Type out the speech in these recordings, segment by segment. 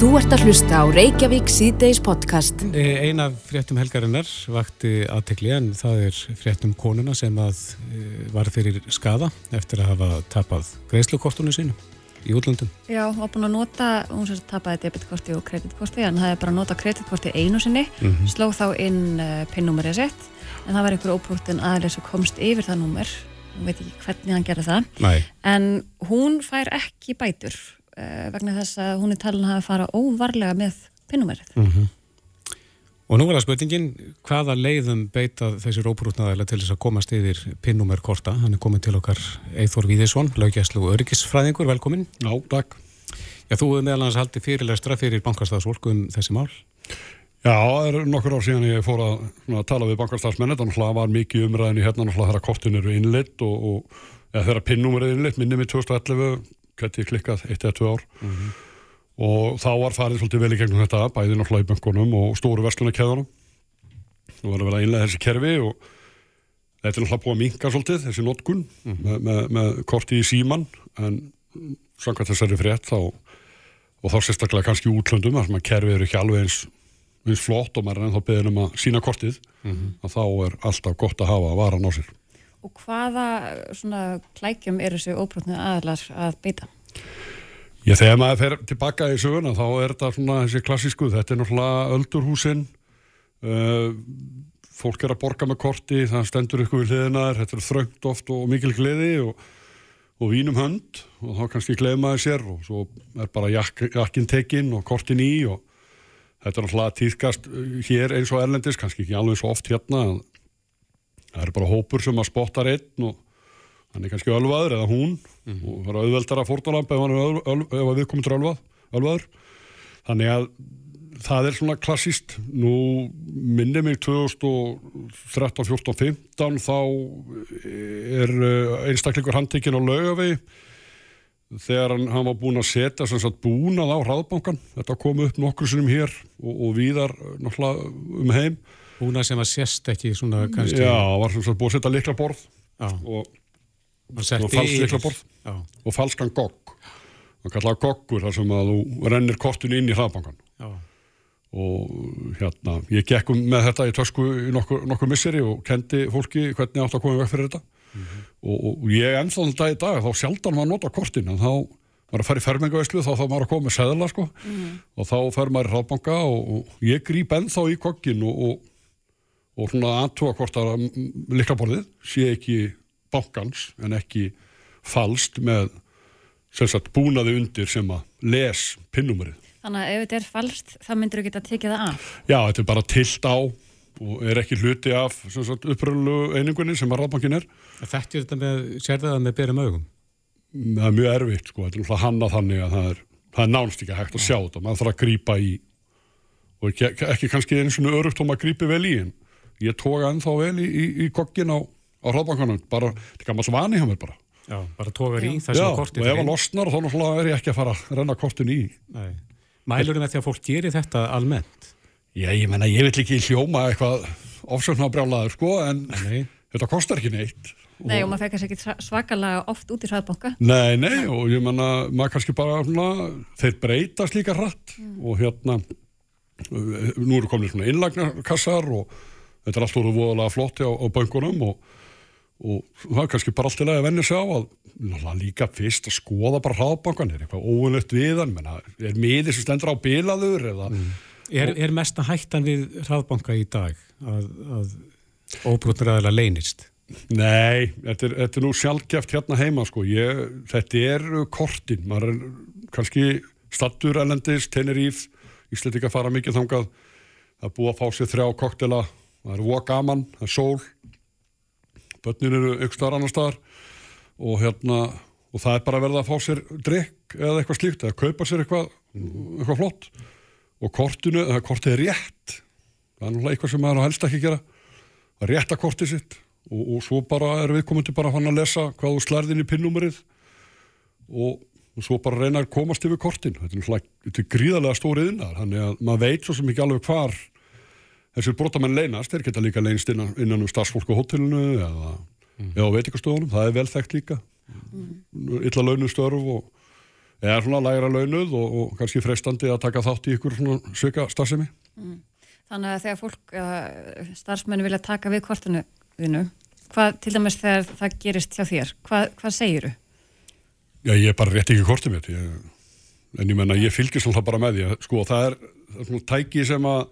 Þú ert að hlusta á Reykjavík síðdeis podcast. Eina fréttum helgarinnar vakti aðtekli en það er fréttum konuna sem að eh, var fyrir skada eftir að hafa tapað greiðslukortunum sínu í útlöndum. Já, hún var búin að nota, hún sem tapaði debitkorti og kreditkorti, en það er bara að nota kreditkorti einu sinni, mm -hmm. sló þá inn uh, pinnúmerið sitt, en það var einhver óprúttin aðeins sem komst yfir það númer, hún veit ekki hvernig hann gerði það, Nei. en hún fær ekki bætur vegna þess að hún er talin að fara óvarlega með pinnúmerið. Mm -hmm. Og nú er það spurningin, hvaða leiðum beita þessir óprútnaðilega til þess að komast yfir pinnúmerkorta? Hann er komin til okkar Eithor Víðisson, laugjæslu og öryggisfræðingur, velkomin. Já, takk. Já, þú hefur meðal hans haldið fyrirlestra fyrir bankastafsfólk um þessi mál. Já, það er nokkur ár síðan ég fór að, svona, tala við bankastafsmenn, þannig að það var mikið umræðin í hérna, náttúrulega þegar kortin eru innlitt og, og eða þegar pinnúmer er innlitt, minnum í 2011, gæti klikkað 1-2 ár. Mm -hmm og þá var farið svolítið vel í gegnum þetta bæði náttúrulega í bankunum og stóru verslunarkæðunum og var að vera einlega þessi kerfi og þetta er náttúrulega búið að minka svolítið þessi notkun mm -hmm. með, með, með korti í síman en samkvæmt þessari frétt þá og þá sérstaklega kannski útlöndum þar sem að kerfi eru ekki alveg eins, eins flott og maður er ennþá beðin um að sína kortið mm -hmm. að þá er alltaf gott að hafa að vara ná sér Og hvaða svona klækjum eru þessu óbrotnið aðlar að beita? Já, þegar maður fer tilbaka í söguna þá er þetta svona þessi klassísku, þetta er náttúrulega öldurhúsin, uh, fólk er að borga með korti, það stendur ykkur við hliðinar, þetta er þröngt oft og mikil gleði og, og vínum hönd. Og þá kannski gleði maður sér og svo er bara jak, jakkin tekinn og kortin í og þetta er náttúrulega týðkast hér eins og erlendis, kannski ekki alveg svo oft hérna, það er bara hópur sem að spotta einn og hann er kannski ölvaður eða hún. Mm og það er auðveldara fórtalamp ef, öl, öl, ef við komum til ölvað, ölvaður. Þannig að það er svona klassíst nú minnum mig 2013, 14, 15 þá er eh, einstaklingur handtekinn á laugavegi þegar hann, hann var búin að setja sagt, búnað á hraðbankan þetta kom upp nokkur sinnum hér og, og víðar náttúrulega um heim Búnað sem að sérst ekki svona kannski Já, var sem sagt búin að setja likla borð Já. og og og falsleiklaborð og falskan gogg það kallaða goggur þar sem að þú rennir kortinu inn í hraðbankan Já. og hérna ég gekk um með þetta í tösku í nokkur, nokkur misseri og kendi fólki hvernig átt að koma vekk fyrir þetta mm -hmm. og, og ég ennþáðan dag í dag þá sjaldan maður nota kortin en þá maður að fara í fermingavæslu þá þá maður að koma með seðla sko mm -hmm. og þá fer maður í hraðbanka og, og ég grýp ennþá í goggin og, og og svona aðtúa hvort að liklaborðið sé ekki bankans en ekki falst með sagt, búnaði undir sem að les pinnumarið. Þannig að ef þetta er falskt þá myndur þú geta tekið það af? Já, þetta er bara tilt á og er ekki hluti af uppröðlu einingunni sem að ráðbankin er. Þetta er þetta með, sér það með berum augum? Það er mjög erfitt sko, þetta er náttúrulega hanna þannig að það er, það er nánst ekki hægt að sjá þetta, maður þarf að grýpa í og ekki, ekki kannski einu svona örugt og maður grýpi vel í en ég tóka ennþá vel í, í, í kokkin á á hraðbankanum, bara, þetta er gammalt vani hjá mér bara. Já, bara tókar í það sem Já, kortið og ef það losnar þá náttúrulega er ég ekki að fara að renna kortin í. Nei. Mælurum með því að fólk gerir þetta almennt? Já, ég menna, ég vil ekki hljóma eitthvað ofsöknar brjálaður, sko, en Nei. þetta kostar ekki neitt. Nei, og maður fekk kannski ekki svakalega oft út í hraðbanka. Nei, nei, og ég menna, maður kannski bara, svona, þeir breytast líka hratt og hérna, nú eru komin svona innlagnarkassar og þetta er allt úr voðalega flotti á, á bankunum og og það er kannski bara alltaf að venja sig á að líka fyrst að skoða bara hraðbankan, er eitthvað óunlegt við hann? Menna, er miðið sem stendur á bilaður eða mm. er, er mesta hættan við hraðbanka í dag að, að óbrúttur aðeins leynist? Nei, þetta er, þetta er nú sjálfgeft hérna heima sko, ég, þetta er kortin, maður er kannski stattur elendis, Teneríf Íslandika fara mikið þangað. Að búa að fá sér þrjá koktela það er voga gaman, það er sól. Börnin eru ykkur starf annar staðar. Og hérna og það er bara að verða að fá sér drikk eða eitthvað slíkt, eða kaupa sér eitthvað eitthvað flott. Og kortinu, það kortið er rétt. Það er náttúrulega eitthvað sem maður helst ekki gera. Að rétta kortið sitt. Og, og svo bara er viðkomandi bara hann að lesa hvað þú slærðin í pinnúmerið. Og, svo bara reyna að komast yfir kortin, þetta er náttúrulega er gríðarlega stórið innar, þannig að maður veit svo sem ekki alveg hvar þessir brotamenn leynast, þeir geta líka leynst innan, innan um starfsfólk á hotellinu eða, mm. eða á veitikastöðunum, það er vel þekkt líka mm. illa launustörf og eða svona lægra launuð og, og kannski freistandi að taka þátt í ykkur svona svika starfsemi. Mm. Þannig að þegar fólk, uh, starfsmenni vilja taka við kortinu þínu, hvað til dæmis þegar það gerist hjá þér, hvað, hvað segir þú? Já, ég er bara rétt ekki kortið mitt, ég, en ég menna ég fylgir svolítið bara með því, sko það er, það er svona tæki sem að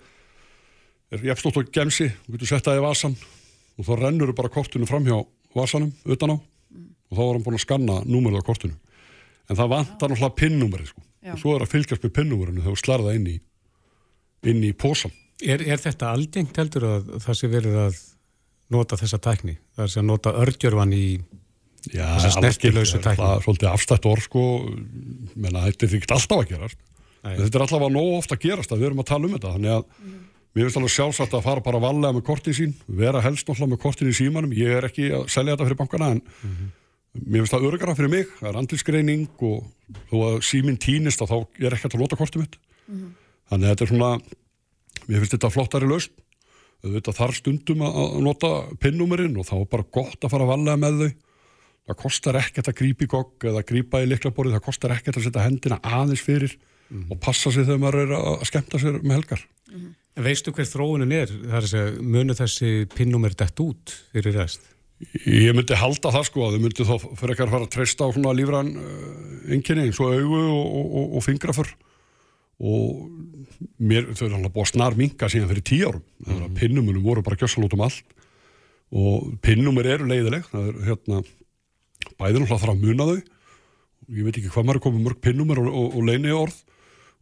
er jafnstótt og gemsi, þú getur sett það í vasan og þá rennur bara kortinu fram hjá vasanum utan á. Mm. og þá er hann búin að skanna númerið á kortinu. En það vantar náttúrulega pinnúmerið sko. og svo er að fylgjast með pinnúmerinu þegar þú slarða inn í inn í pósam er, er þetta algengt heldur að það sé verið að nota þessa tækni? Það er að nota örgjörvan í Já, þessa snertilausu tækni það er svolítið afstætt orð sko. Menna þetta er ekki alltaf að gerast. Þetta er alltaf að nóg ofta að gerast að við erum að tala um þetta. Þannig að mm. Mér finnst alveg sjálfsagt að fara bara valega með kortin sín, vera helst náttúrulega með kortin í símanum, ég er ekki að selja þetta fyrir bankana en mm -hmm. mér finnst það örgara fyrir mig, það er andilsgreining og þó að síminn týnist að þá er ekki að lota kortið mitt. Mm -hmm. Þannig að þetta er svona, mér finnst þetta flottari laust, þetta þarf stundum að nota pinnúmerinn og þá er bara gott að fara valega með þau. Það kostar ekkert að grípa í gogg eða grípa í liklaborið, það kostar ekkert að setja hendina aðeins fyrir mm -hmm. og passa sig þegar maður er að skemta sér með helgar. Mhm. En veistu hver þróunin er? Það er að segja, munu þessi pinnum er dætt út fyrir rest? Ég myndi halda það sko að þau myndi þá fyrir ekki að fara að treysta á svona lífran enginni eins og augu og, og, og fingraför og mér, þau er alltaf búið að snar minga síðan fyrir tíu árum. Mm. -hmm. Pinnumunum voru bara gjössalótum allt og pinnumur eru leiðileg. Það er hérna, bæðin alltaf þarf að muna þau. Ég veit ekki hvað maður er komið mörg pinnumur og, og leini orð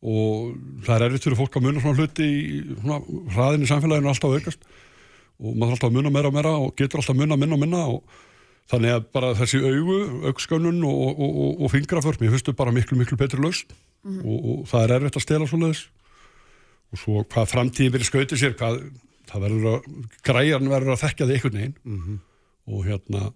og það er erfitt fyrir fólk að muna svona hluti í svona hraðin í samfélaginu alltaf aukast og maður er alltaf að muna meira og meira og getur alltaf að muna minna og minna og þannig að bara þessi augu, augskönun og, og, og, og fingraförm, ég finnst þau bara miklu miklu betri laust mm -hmm. og það er erfitt að stela svona þess og svo hvað framtíðin verið skautið sér hvað, það verður að græjan verður að þekka þig einhvern veginn mm -hmm. og hérna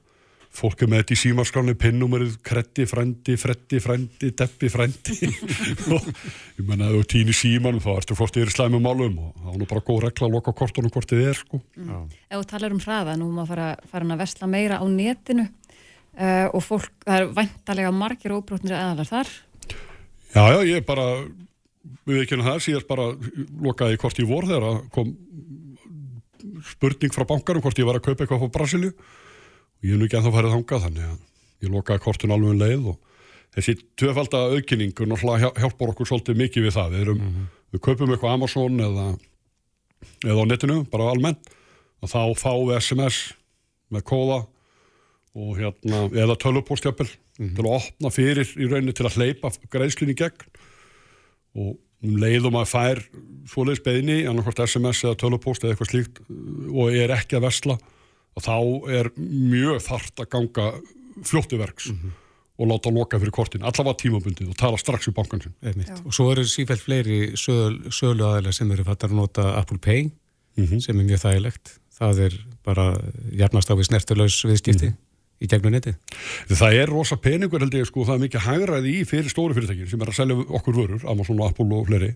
fólk er með þetta í símaskráni, pinnumerið, kreddi, frendi, freddi, frendi, deppi, frendi og ég menna að þú týnir símanum þá ertu fórst yfir slæmum málum og það er nú bara góð regla að loka kortunum hvort þið er sko. Mm. Ef þú talar um hraða, nú maður fara, fara að vesla meira á netinu uh, og fólk, það er vantarlega margir óbrotnir aðalar þar Já, já, ég er bara við ekki hennar það, síðast bara lokaði hvort ég vor þegar kom spurning frá bankarum hvort ég var að kaupa eitthvað frá Brasilíu og ég hef nú ekki ennþá farið þangað þannig að ég lokaði kortun alveg um leið og þessi tvefalda aukinningur náttúrulega hjálpar okkur svolítið mikið við það við, erum, mm -hmm. við kaupum eitthvað Amazon eða, eða á netinu, bara almennt og þá fáum við SMS með kóða og hérna, eða tölupóstjapil mm -hmm. til að opna fyrir í rauninni til að hleypa greiðslinni gegn og um leiðum að fær svoleiðis beðni, annarkvært SMS eða tölupóst eða eitthvað slíkt og er ekki að versla og þá er mjög þart að ganga fljóttuverks mm -hmm. og láta loka fyrir kortin, allavega tímabundið og tala strax í bankan sin. Og svo eru sífælt fleiri söl, sölu aðeins sem eru fattar að nota Apple Pay mm -hmm. sem er mjög þægilegt. Það er bara jafnast á við snertulegs viðskipti mm -hmm. í gegnum neti. Það er rosa peningur held ég sko, það er mikið hægraði í fyrir stóru fyrirtækir sem er að selja okkur vörur, Amazon og Apple og fleiri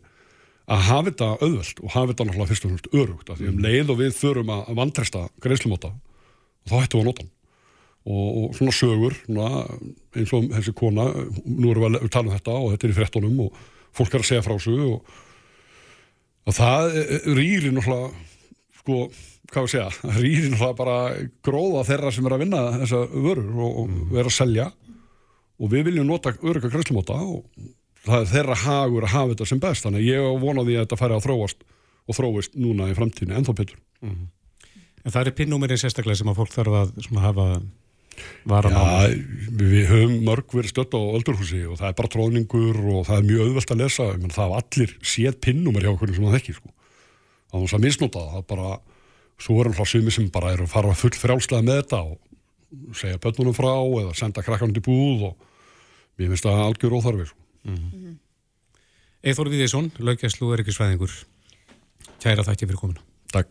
að hafa þetta auðvelt og hafa þetta náttúrulega fyrst og fyrst örugt af því um leið og við þurfum að vantresta greiðslumóta og þá hættum við að nota og, og svona sögur svona, eins og þessi kona nú erum við að tala um þetta og þetta er í frettunum og fólk er að segja frá sig og, og það e, e, rýrir náttúrulega sko, hvað við segja, rýrir náttúrulega bara gróða þeirra sem er að vinna þessa vörur og, og mm. vera að selja og við viljum nota öruga greiðslumóta og það er þeirra hagur að hafa þetta sem best þannig að ég vonaði að þetta færi að þróast og þróist núna í framtíðinu ennþá betur mm -hmm. En það er pinnúmerið sérstaklega sem að fólk þarf að hafa varan á Já, við höfum mörg verið stött á öldurhúsi og það er bara tróningur og það er mjög auðvelt að lesa menn það er allir séð pinnúmer hjá okkur sem það ekki sko. það er þess að misnóta það bara, svo er alltaf sumi sem bara er að fara full frjálslega með þetta og segja bönnunum frá eða senda krakkanum til búð og mér finnst það algjör óþarfi sko. Mm -hmm. Eithor Viðesson, laugjæslu og erikisfræðingur Kæra þakki fyrir komuna. Takk.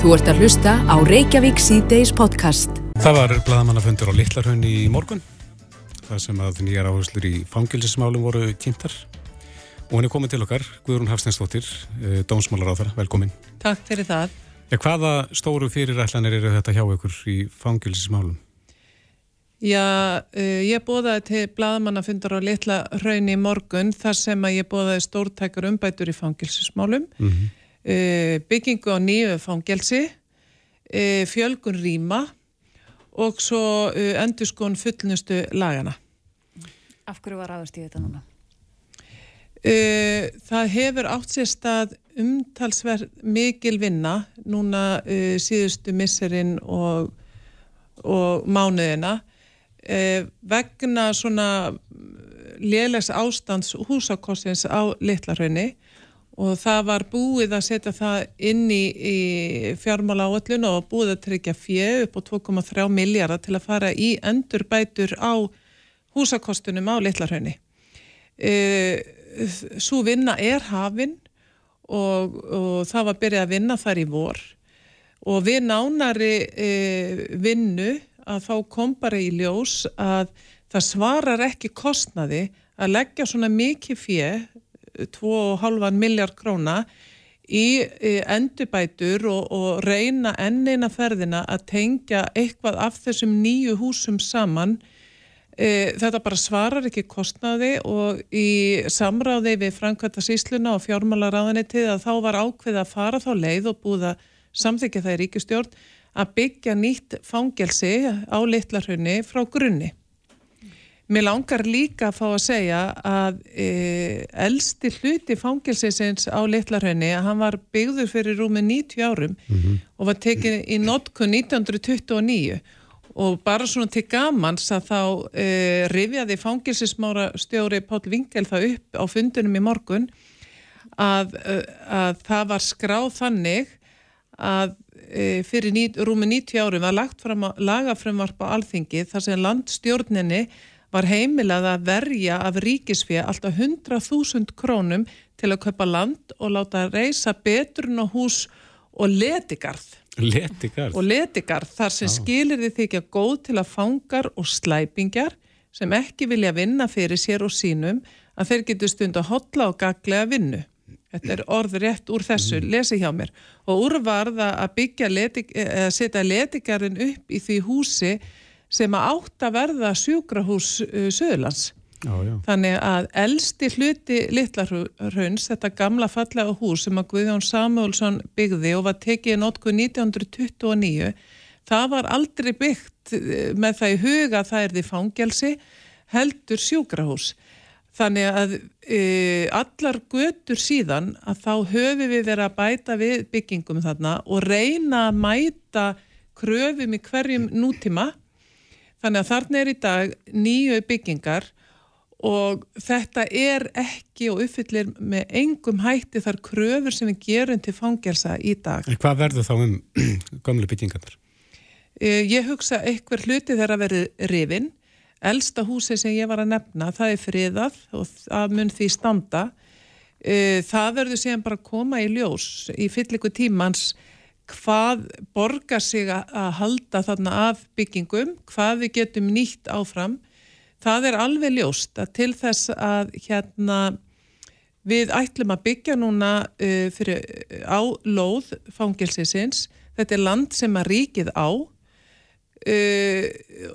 Þú ert að hlusta á Reykjavík C-Days podcast. Það var bladamannafundur á Littlarhönni í morgun það sem að nýjar áherslur í fangilsismálum voru kynntar. Og henni komið til okkar, Guðrún Hafstensdóttir eh, Dómsmálar á þar, velkomin. Takk fyrir það. Ja, Hvaða stóru fyrirætlanir eru þetta hjá ykkur í fangilsismálum? Já, uh, ég bóðaði til bladamannafundar á litla raunni í morgun þar sem að ég bóðaði stórtækar umbætur í fangilsismálum, mm -hmm. uh, byggingu á nýju fangelsi, uh, fjölgun rýma og svo endur skon fullnustu lagana. Af hverju var aðast í þetta núna? Það hefur átt sér stað umtalsverð mikil vinna núna síðustu misserinn og, og mánuðina eh, vegna svona lélegs ástands húsakossins á Littlarhaunni og það var búið að setja það inn í, í fjármála áallun og búið að tryggja fjög upp á 2,3 miljardar til að fara í endurbætur á húsakostunum á Littlarhaunni. E, Svo vinna er hafinn og, og það var byrjað að vinna þar í vor og við nánari e, vinnu að þá kom bara í ljós að það svarar ekki kostnaði að leggja svona mikið fjö, 2,5 miljard króna í endurbætur og, og reyna ennina ferðina að tengja eitthvað af þessum nýju húsum saman. E, þetta bara svarar ekki kostnaði og í samráði við Frankvæta Sísluna og fjármálaráðanitið að þá var ákveð að fara þá leið og búða samþykja það í ríkistjórn að byggja nýtt fangelsi á litlarhunni frá grunni. Mér langar líka að fá að segja að e, elsti hluti fangelsisins á litlarhunni að hann var byggður fyrir rúmi 90 árum mm -hmm. og var tekið í notkun 1929 og bara svona til gamans að þá e, rifjaði fangelsismára stjóri Pál Vingel það upp á fundunum í morgun að, e, að það var skráð þannig að fyrir ní, rúmi 90 árum var lagt fram að lagafrömmarp á alþingi þar sem landstjórninni var heimilað að verja af ríkisfið alltaf 100.000 krónum til að kaupa land og láta reysa beturinn á hús og letigarð. Letigarð? Og letigarð þar sem skilir þið þykja góð til að fangar og slæpingjar sem ekki vilja vinna fyrir sér og sínum að þeir getur stund að hotla og gaglega vinnu. Þetta er orð rétt úr þessu, mm. lesi hjá mér. Og úrvarða að byggja, letik, eða setja letikarinn upp í því húsi sem að átt að verða sjúkrahús uh, Söðurlands. Já, já. Þannig að eldsti hluti Littlarhauns, þetta gamla fallega hús sem að Guðjón Samuelsson byggði og var tekið í notku 1929, það var aldrei byggt uh, með það í huga það er því fangelsi heldur sjúkrahús. Þannig að e, allar götur síðan að þá höfum við verið að bæta við byggingum þarna og reyna að mæta kröfum í hverjum nútíma. Þannig að þarna er í dag nýju byggingar og þetta er ekki og uppfyllir með engum hætti þar kröfur sem við gerum til fangelsa í dag. En hvað verður þá um gamlu byggingarnar? E, ég hugsa eitthvað hluti þegar að verið rifinn Elsta húsi sem ég var að nefna, það er friðað og það mun því standa. E, það verður síðan bara að koma í ljós í fylliku tímans hvað borgar sig að halda þarna af byggingum, hvað við getum nýtt áfram. Það er alveg ljóst að til þess að hérna, við ætlum að byggja núna uh, fyrir, á lóð fangilsisins, þetta er land sem að ríkið á Uh,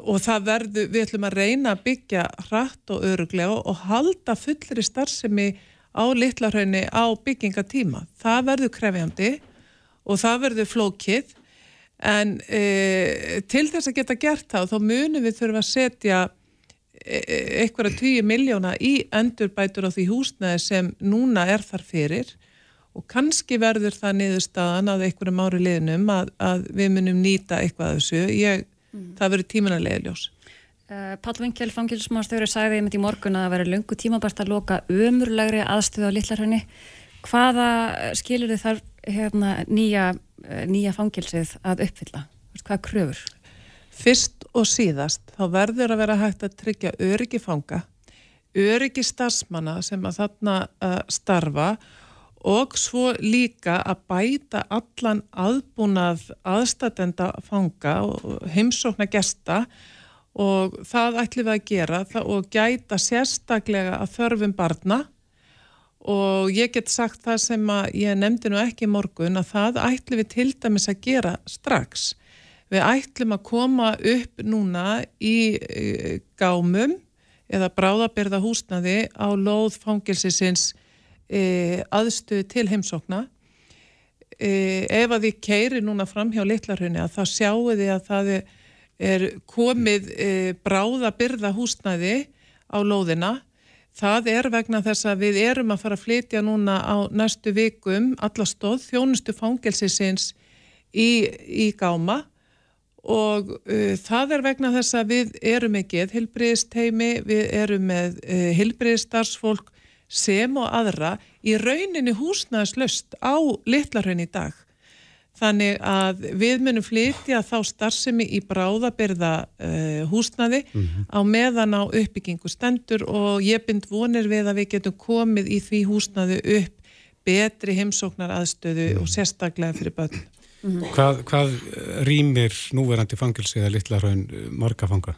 og það verður, við ætlum að reyna að byggja hratt og öruglega og halda fullri starfsemi á litlarhaunni á byggingatíma. Það verður krefjandi og það verður flókið en uh, til þess að geta gert það þá munum við þurfa að setja eitthvað tíu miljóna í endurbætur á því húsnaði sem núna er þar fyrir og kannski verður það niðurstaðan að einhverjum ári liðnum að, að við munum nýta eitthvað þessu. Ég mm. það verður tímanarlega ljós. Uh, Pál Vingel, fangilsmáðstöður, sagði einmitt í morgun að það verður lungu tímabært að loka ömurlegri aðstöðu á Lillarhönni. Hvaða skilur þið þar hérna, nýja, uh, nýja fangilsið að uppfylla? Hvaða kröfur? Fyrst og síðast þá verður að vera hægt að tryggja öryggi fanga, öryggi starfsmanna sem að þarna uh, starfa og svo líka að bæta allan aðbúnað aðstatenda fanga og heimsókna gesta og það ætlum við að gera og gæta sérstaklega að þörfum barna og ég get sagt það sem að ég nefndi nú ekki morgun að það ætlum við til dæmis að gera strax. Við ætlum að koma upp núna í e, gámum eða bráðabyrða húsnaði á lóð fangilsisins e, aðstöðu til heimsókna. E, ef að þið keiri núna fram hjá litlarhunni að það sjáu þið að það er komið e, bráðabyrða húsnaði á lóðina Það er vegna þess að við erum að fara að flytja núna á næstu vikum alla stóð þjónustu fangelsisins í, í gáma og uh, það er vegna þess að við erum með geðhilbriðsteimi, við erum með uh, hilbriðstarfsfólk sem og aðra í rauninni húsnæðslöst á litlarhaun í dag. Þannig að við munum flytja þá starfsemi í bráðabyrða uh, húsnaði mm -hmm. á meðan á uppbyggingu stendur og ég bind vonir við að við getum komið í því húsnaði upp betri heimsóknar aðstöðu mm -hmm. og sérstaklega fyrir börn. Mm -hmm. hvað, hvað rýmir núverandi fangilsi eða litla raun marga fanga?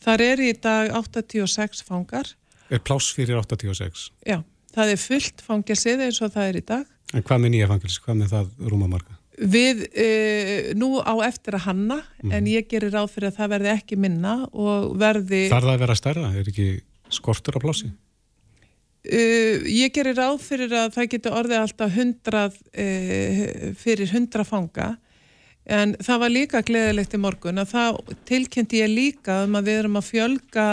Þar er í dag 86 fangar. Er pláss fyrir 86? Já, það er fullt fangilsið eins og það er í dag. En hvað með nýja fangilsi? Hvað með það rúma marga? Við uh, nú á eftir að hanna mm. en ég gerir ráð fyrir að það verði ekki minna og verði... Þar það að vera stærra? Er ekki skortur á plássi? Uh, ég gerir ráð fyrir að það getur orðið alltaf hundrað uh, fyrir hundra fanga en það var líka gleðilegt í morgun að það tilkynnti ég líka um að við erum að fjölga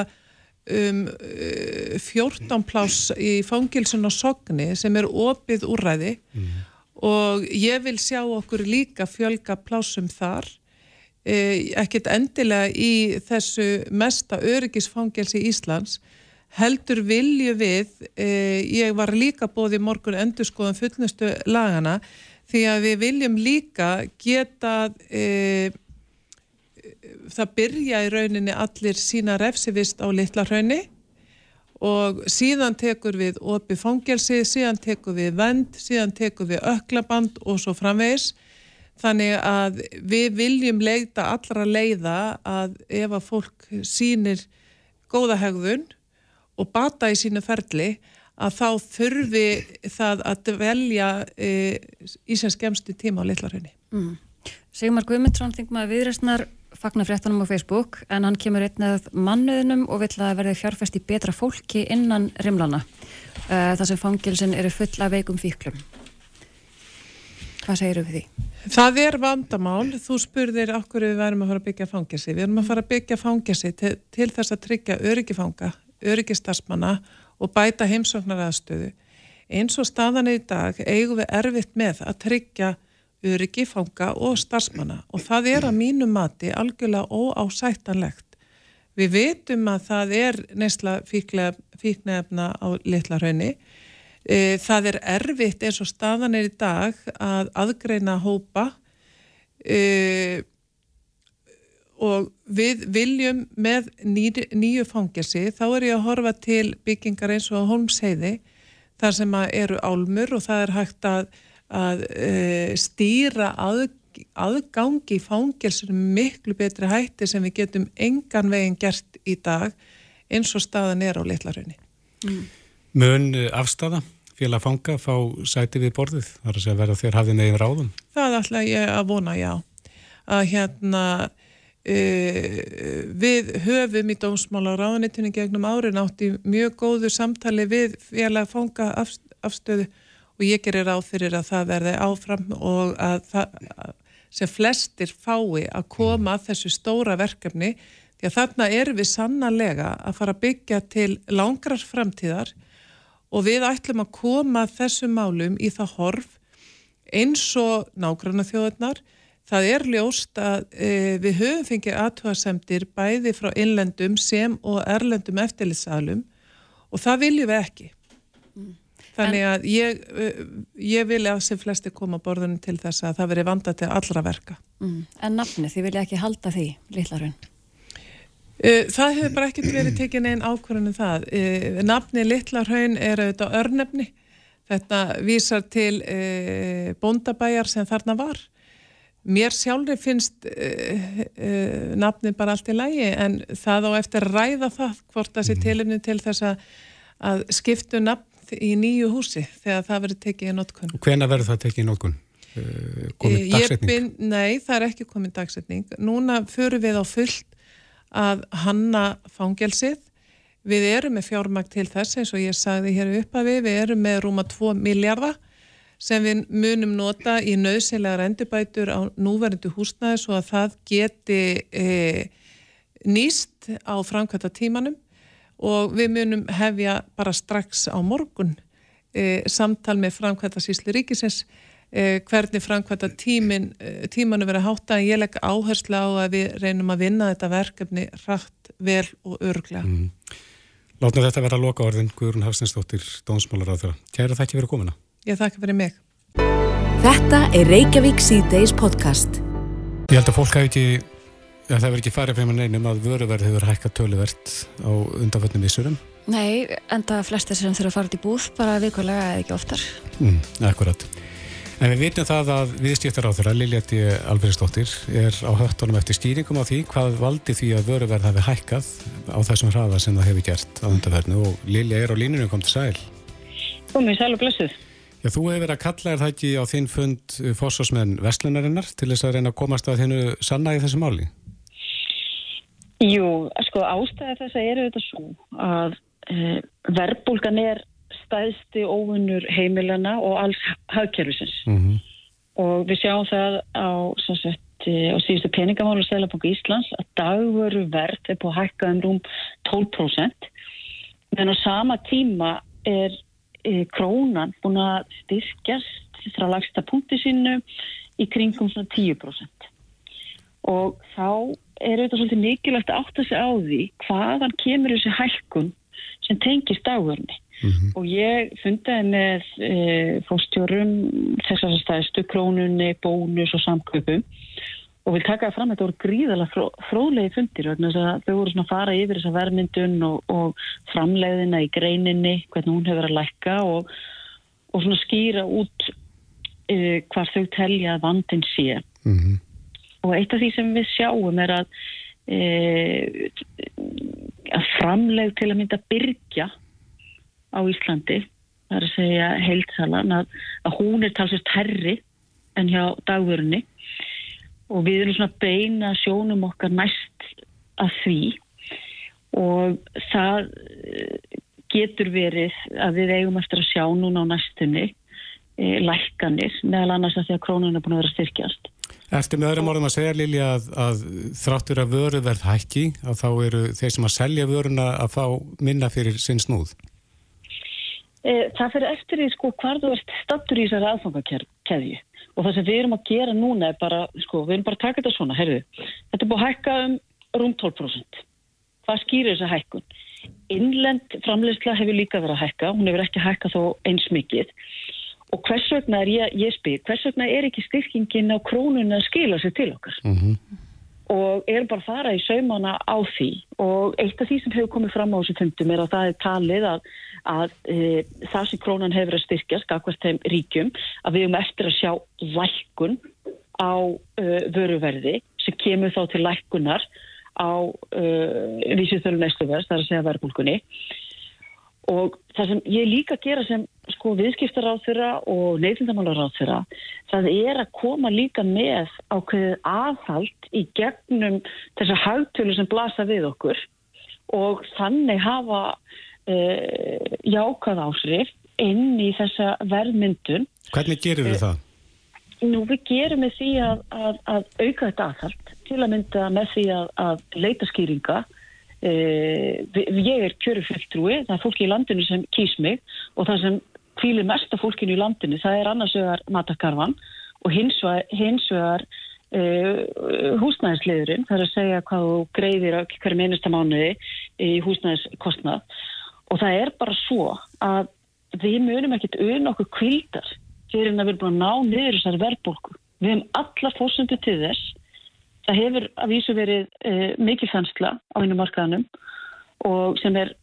um 14 pláss í fangilsun og sogni sem er opið úrræði mm og ég vil sjá okkur líka fjölga plásum þar eh, ekkert endilega í þessu mesta öryggisfangelsi Íslands heldur vilju við eh, ég var líka bóði morgun endur skoðan fullnustu lagana því að við viljum líka geta eh, það byrja í rauninni allir sína refsivist á litla raunni og síðan tekur við opið fangelsi, síðan tekur við vend, síðan tekur við öklaband og svo framvegis. Þannig að við viljum leita allra leiða að ef að fólk sínir góða hegðun og bata í sínu ferli að þá þurfi það að velja e, í sem skemstu tíma á litlarhunni. Mm. Sigmar Guðmundsson, þingum að viðræstnar fagnar fréttanum á Facebook en hann kemur einn eða mannuðnum og vill að verði fjárfæst í betra fólki innan rimlana uh, þar sem fangilsin eru full af veikum fíklum. Hvað segir þú við því? Það er vandamál, þú spurðir okkur við verðum að fara að byggja fangilsi við erum að fara að byggja fangilsi til, til þess að tryggja öryggifanga, öryggistarsmanna og bæta heimsóknar aðstöðu eins og staðan í dag eigum við erfitt með að tryggja öryggi, fanga og starfsmanna og það er að mínu mati algjörlega óásættanlegt. Við veitum að það er neysla fíknefna á litla raunni. E, það er erfitt eins og staðan er í dag að aðgreina hópa e, og við viljum með nýju fangelsi, þá er ég að horfa til byggingar eins og Holmsheiði þar sem eru álmur og það er hægt að að uh, stýra að, aðgangi í fangelsunum miklu betri hætti sem við getum engan veginn gert í dag eins og staðan er á litlarunni. Mm. Mun afstafa félag fanga fá sæti við borðið þar að segja verða þér hafið neginn ráðum? Það ætla ég að vona, já. Að hérna uh, við höfum í dómsmála ráðanitunni gegnum árin átt í mjög góðu samtali við félag fanga afstöðu og ég gerir ráð fyrir að það verði áfram og að það, sem flestir fái að koma að þessu stóra verkefni því að þarna erum við sannanlega að fara að byggja til langrar framtíðar og við ætlum að koma þessum málum í það horf eins og nágranna þjóðarnar. Það er ljóst að e, við höfum fengið aðtöðasemtir bæði frá innlendum sem og erlendum eftirlitsalum og það viljum við ekki. Mm. Þannig að ég, uh, ég vil að sem flesti koma borðunum til þess að það veri vanda til allra verka. Mm. En nafni, þið vilja ekki halda því, Lillarun? Uh, það hefur bara ekkert verið tekið einn ákvörðunum það. Uh, nafni Lillarun er auðvitað örnefni. Þetta vísar til bóndabæjar sem þarna var. Mér sjálfur finnst uh, uh, nafni bara allt í lægi en það á eftir ræða það hvort það sé mm. tilumni til þess að skiptu nafn í nýju húsi þegar það verður tekið í notkun. Og hvena verður það tekið í notkun? uh, komið dagsetning? Bin, nei, það er ekki komið dagsetning. Núna förum við á fullt að hanna fangelsið. Við erum með fjármækt til þess eins og ég sagði hér upp að við, við erum með rúma 2 miljardar sem við munum nota í nöðsynlegar endurbætur á núverðindu húsnæði svo að það geti e, nýst á framkvæmta tímanum og við munum hefja bara strax á morgun e, samtal með framkvæmta sísli ríkisins e, hvernig framkvæmta tímin, e, tímanu verið hátta en ég legg áherslu á að við reynum að vinna þetta verkefni rætt vel og örglega. Mm. Látna þetta vera að loka orðin Dónsmálar á þeirra. Kæra þakki fyrir komina. Ég þakka fyrir mig. Þetta er Reykjavík C-Days podcast. Ég held að fólk hafi ekki, ja, það verður ekki farið fyrir neinum að vöruverð hefur hækkað töluvert á undanfötnum vissurum. Nei, enda flestir sem þurfa að fara út í búð bara vikulega eða ekki oftar. Mm, akkurat. En við vitum það að viðstýttar á þeirra, Liljati Alfredsdóttir, er á höftunum eftir stýringum á því hvað valdi því að vöruverð hafi hækkað á þessum hraða sem það hefur gert á undanfötnu og Lilja er á línunum kom til sæl. Komið sæl og blessuð. Já, þú hefur verið að kalla er það ekki á þinn fund fósfósmenn Vestlunarinnar til þess að reyna að komast að þennu sanna í þessu máli? Jú, sko ástæði þess að eru þetta svo að e, verbulgan er stæðsti óvinnur heimilana og alls hagkerfisins. Mm -hmm. og við sjáum það á, sagt, e, á síðustu peningamálu og Sælabanku Íslands að dagveru verð er på að hækka um rúm 12% en á sama tíma er krónan búin að styrkjast frá lagsta punkti sínu í kringum svona 10% og þá er þetta svolítið mikilvægt að átta sig á því hvaðan kemur þessi hækkun sem tengist dagverðni mm -hmm. og ég fundaði með e, fórstjórum þessar stæðstu krónunni, bónus og samköpum og vil taka fram að þetta voru gríðalega fró, fróðlegi fundir þau voru svona að fara yfir þessa vermyndun og, og framleiðina í greininni hvernig hún hefur að lækka og, og svona skýra út uh, hvað þau telja að vandin sé mm -hmm. Og eitt af því sem við sjáum er að uh, að framleið til að mynda byrja á Íslandi það er að segja heilsalan að, að hún er talsist herri en hjá dagvörunni og við erum svona beina sjónum okkar næst að því og það eh, getur verið að við eigum eftir að sjá núna á næstunni e, lækkanir meðal annars að því að krónun er búin að vera styrkjast. Eftir með öðrum orðum að segja Lilja að, að þráttur að vöru verð hækki að þá eru þeir sem að selja vöruna að fá minna fyrir sinn snúð? E, það fyrir eftir því sko hvar þú ert stattur í þessari aðfangakeðju og það sem við erum að gera núna er bara, sko, við erum bara að taka þetta svona, herðu, þetta er búið að hækka um rúm 12%. Hvað skýrir þessa hækkun? Innlend framleysla hefur líka verið að hækka, hún hefur ekki hækka þó eins mikið og hvers vegna er ég, ég spyr, hvers vegna er ekki styrkingin á krónun að skila sér til okkar? Mm -hmm. Og erum bara að fara í saumana á því og eitt af því sem hefur komið fram á þessum fundum er að það er talið að að e, það sem krónan hefur að styrkja skakvast þeim ríkjum að við erum eftir að sjá lækkun á e, vöruverði sem kemur þá til lækkunar á e, vísithölu næstuverðs, það er að segja verðbólkunni og það sem ég líka gera sem sko viðskiptaráð þeirra og neytindamálaráð þeirra það er að koma líka með ákveðið aðhald í gegnum þessar hagtölu sem blasa við okkur og þannig hafa uh, jákað áhrif inn í þessa verðmyndun. Hvernig gerir þið það? Nú við gerum við því að, að, að auka þetta aðhald til að mynda með því að, að leita skýringa. Uh, ég er kjörufulltrúi, það er fólki í landinu sem kýs mig og það sem kvílir mest af fólkinu í landinu það er annars vegar matakarvan og hins vegar, hins vegar uh, húsnæðisliðurinn, það er að segja hvað þú greiðir hverju minnista mánuði í húsnæðiskostnað og það er bara svo að við munum ekkert auðvitað okkur kvildar fyrir en að við erum búin að ná niður þessari verðbólku. Við hefum alla fórsöndu til þess. Það hefur að vísu verið e, mikið fensla á einu markaðanum og sem er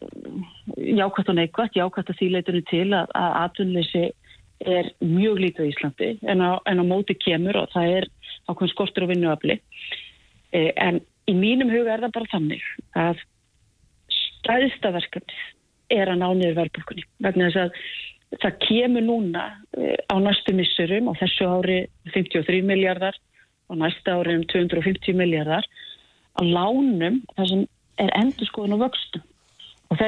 jákvæmt og neikvæmt, jákvæmt að því leitunum til að, að atvinnleysi er mjög lítið í Íslandi en á, en á móti kemur og það er ákveðin skortur og vinnuafli. E, en í mínum huga er það bara þannig að stæðista verkefnið er að ná niður verðbólkunni vegna þess að það kemur núna uh, á næstu missurum og þessu ári 53 miljardar og næsta ári um 250 miljardar að lánum það sem er endur skoðun og vöxtum og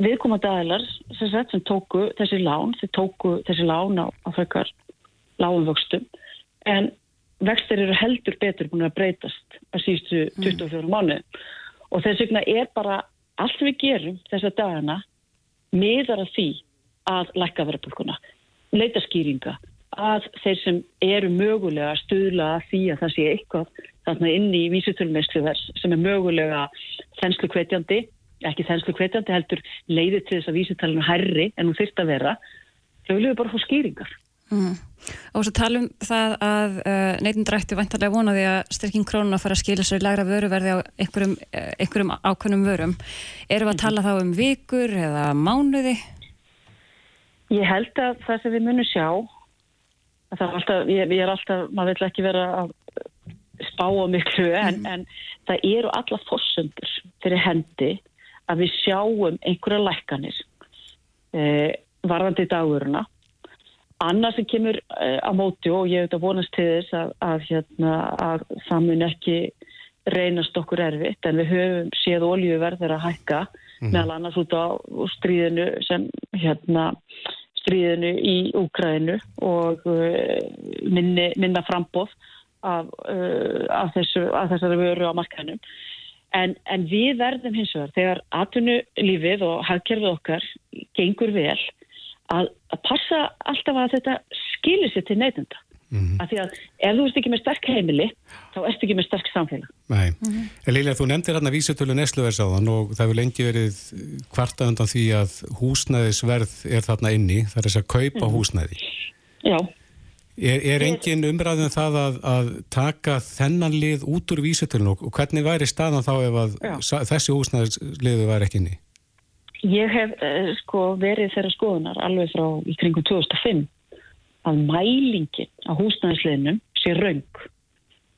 viðkomandi aðlar sem, sem tóku þessi lán þeir tóku þessi lán á, á frekar lágum vöxtum en vextir eru heldur betur búin að breytast að síðustu 24 mm. mánu og þess vegna er bara allt við gerum þessa dagana miðar að því að lækka verðbólkuna, leita skýringa að þeir sem eru mögulega að stuðla að því að það sé eitthvað þarna inn í vísutölumessluvers sem er mögulega þenslu kvetjandi, ekki þenslu kvetjandi heldur leiði til þess að vísutalinu herri en hún þurft að vera, þau vilju bara fá skýringar. Mm. Og svo talum það að uh, neytindrætti vantarlega vonaði að styrking krónuna fara að skilja sér í lagra vöruverði á einhverjum, uh, einhverjum ákveðnum vörum. Erum við að tala þá um vikur eða mánuði? Ég held að það sem við munum sjá, alltaf, ég, ég er alltaf, maður vil ekki vera að spá á miklu, en, mm. en það eru alla fórsöndur fyrir hendi að við sjáum einhverja lækkanir eh, varðandi daguruna Annað sem kemur uh, á móti og ég hef þetta vonast til þess að, að, hérna, að það mun ekki reynast okkur erfitt en við höfum séð oljuverðir að hækka mm. meðal annars út á stríðinu sem hérna stríðinu í Úkræðinu og uh, minni, minna frambóð af, uh, af, þessu, af þessari vöru á markanum. En, en við verðum hins vegar þegar atvinnulífið og hagkerfið okkar gengur vel að, að passa alltaf að þetta skilir sér til neytunda. Mm -hmm. Af því að ef þú ert ekki með sterk heimili, þá ert ekki með sterk samfélag. Nei. Mm -hmm. Lilja, þú nefndir hérna vísutölu Nesluversáðan og það hefur lengi verið kvarta undan því að húsnæðisverð er þarna inni, það er þess að kaupa mm -hmm. húsnæði. Já. Er, er engin umræðin um það að, að taka þennan lið út úr vísutölun og hvernig væri staðan þá ef að Já. þessi húsnæðisliðu væri ekki inni? Ég hef uh, sko verið þeirra skoðunar alveg frá í kringum 2005 að mælingin á húsnæðisleginum sé raung.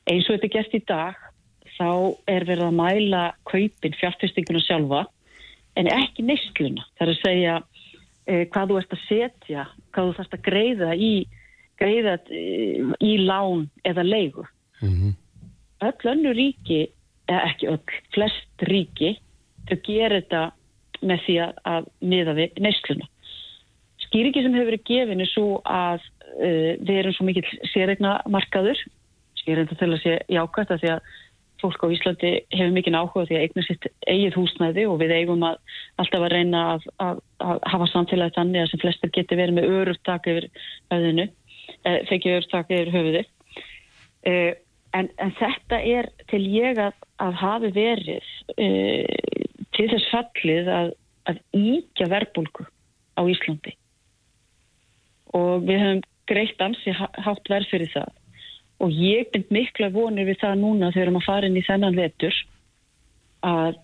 Eins og þetta er gert í dag þá er verið að mæla kaupin fjárfestinguna sjálfa en ekki neistluna. Það er að segja uh, hvað þú ert að setja, hvað þú þarfst að greiða í, greiða, uh, í lán eða leigu. Mm -hmm. Öll önnu ríki, eða ekki öll, flest ríki, þau gerir þetta með því að miða við neyskluna. Skýringi sem hefur verið gefin er svo að uh, við erum svo mikið sérregna markaður, skýringi til að sé jákvæmt að því að fólk á Íslandi hefur mikið áhuga því að eigna sitt eigið húsnæði og við eigum að alltaf að reyna að, að, að hafa samfélagi þannig að sem flestir geti verið með örufttak yfir höfðinu, eh, fekið örufttak yfir höfði. Eh, en, en þetta er til ég að, að hafi verið eh, til þess fallið að íkja verbulgu á Íslandi og við höfum greitt ansi hátt verð fyrir það og ég bind mikla vonir við það núna þegar við erum að fara inn í þennan vetur að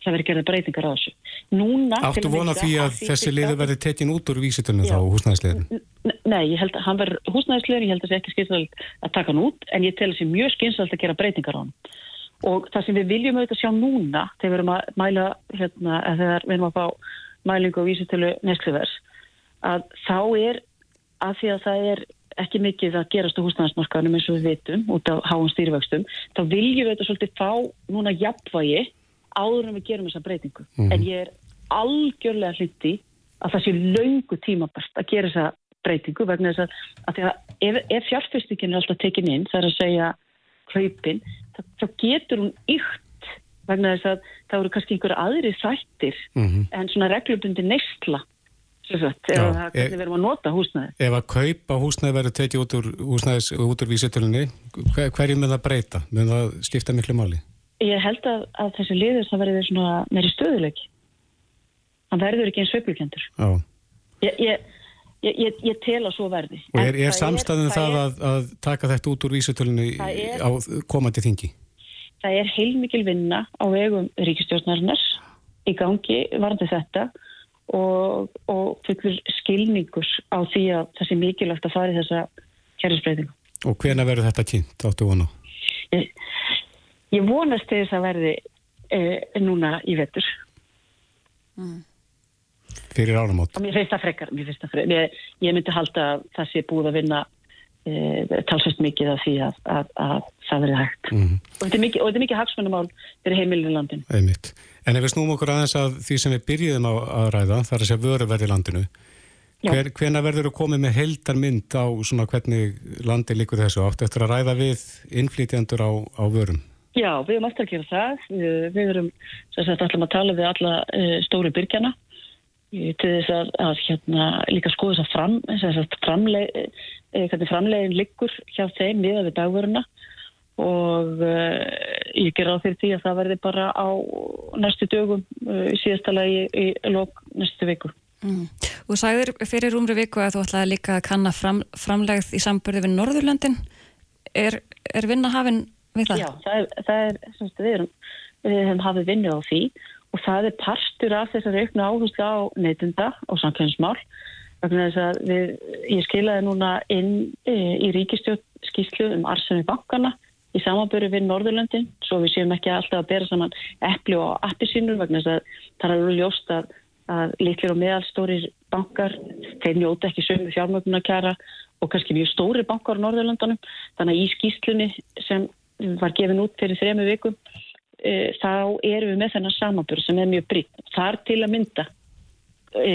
það verður gerða breytingar á þessu. Núna... Áttu vona því að, að þessi liður verði tekin út úr vísitunum þá, húsnæðisliðin? Nei, ég held að hann verður húsnæðisliðin, ég held að það sé ekki skynsalega að taka hann út, en ég tel sé mjög skynsalega að gera breytingar á hann og það sem við viljum auðvitað sjá núna þegar við erum að mæla hérna, þegar við erum að fá mælingu og vísitölu neskluvers að þá er að því að það er ekki mikið að gerast á húsnæðarsmarkaðunum eins og við vitum út af háum stýrivöxtum þá viljum við auðvitað svolítið fá núna jafnvægi áður en við gerum þessa breytingu mm. en ég er algjörlega hluti að það sé laungu tímabært að gera þessa breytingu vegna þess að, að, að ef, ef fjárfestingin er alltaf tekin inn það er að segja hlaupin þá getur hún ykt vegna þess að það eru kannski einhverja aðri þættir mm -hmm. en svona reglubundi neistla eða það er verið að nota húsnæði Ef að kaupa húsnæði verður tekið út úr húsnæðis út úr vísitölunni hver, hverjum með það breyta? með það skipta miklu máli? Ég held að, að þessi liður það verður svona meiri stöðuleik hann verður ekki eins sveiplukendur ég, ég Ég, ég, ég tel að svo verði. Og er, er samstæðin um það, það að, að taka þetta út úr vísutölunni á komandi þingi? Það er heilmikil vinna á vegum ríkistjórnarinnar í gangi varandi þetta og, og fullur skilningus á því að það sé mikilvægt að fara í þessa kjærisbreytingu. Og hvena verður þetta kynnt áttu vonu? Ég, ég vonast til þess að verði e, núna í vettur. Mm. fyrir áramót. Og mér finnst það frekar, mér finnst það frekar. Ég, ég myndi halda að það sé búið að vinna e, talsvægt mikið af því að, að, að það verði hægt. Mm. Og þetta er mikið, mikið hagsmennumál fyrir heimilinu landinu. Einmitt. En ef við snúum okkur aðeins að því sem við byrjuðum á að ræða, þar að segja vöruverði landinu, Hver, hvena verður þú komið með heldar mynd á svona hvernig landi líkur þessu átt eftir að ræða við innflýtjandur á, á vörum? Já, við erum alltaf að gera það. Við erum sagt, alltaf að tala við alla uh, stóri byrgjana til þess að, að hérna, líka skoða þess að fram, framleið, uh, framleiðin liggur hjá þeim miða við dagvöruna og uh, ég ger á því að það verði bara á næstu dögum síðastalagi í, í lók næstu viku. Mm. Þú sagðir fyrir umri viku að þú ætlaði líka að kanna fram, framlegð í sambörði við Norðurlöndin. Er, er vinnahafinn við það? Já, það er, það er semst, við, erum, við hefum hafið vinnu á því og það er partur af þessari aukna áherslu á neytunda og samkvæmsmál. Ég skilaði núna inn e, í ríkistjótt skýslu um arsenu bankana í samanböru við Norðurlöndin svo við séum ekki alltaf að bera saman eppli og appisínur vegna þess að það er alveg ljóst að að litlir og meðalstórir bankar, þeir njóta ekki sömu fjármögnunarkjara og kannski mjög stóri bankar á Norðurlandunum. Þannig að í skýslunni sem var gefin út fyrir þremu vikum e, þá erum við með þennan samanbjörn sem er mjög britt. Þar til að mynda e,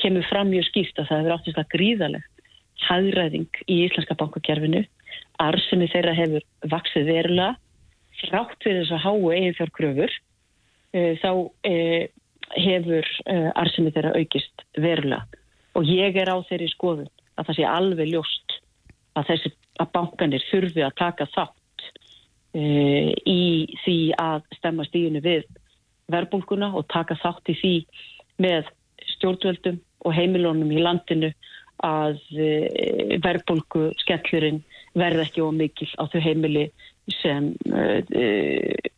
kemur fram mjög skýrt að það hefur áttist að gríðalegt hæðræðing í íslenska bankakerfinu. Arsemi þeirra hefur vaksið verulega frátt fyrir þess að háu eigin fjárkröfur. E, þá hefur uh, arsinni þeirra aukist verulega og ég er á þeirri skoðun að það sé alveg ljóst að þessi að bankanir þurfi að taka þátt í því að stemma stíðinu við verbulguna og taka þátt í því með stjórnvöldum og heimilónum í landinu að verbulgu skellurinn verð ekki ómikil á þau heimili sem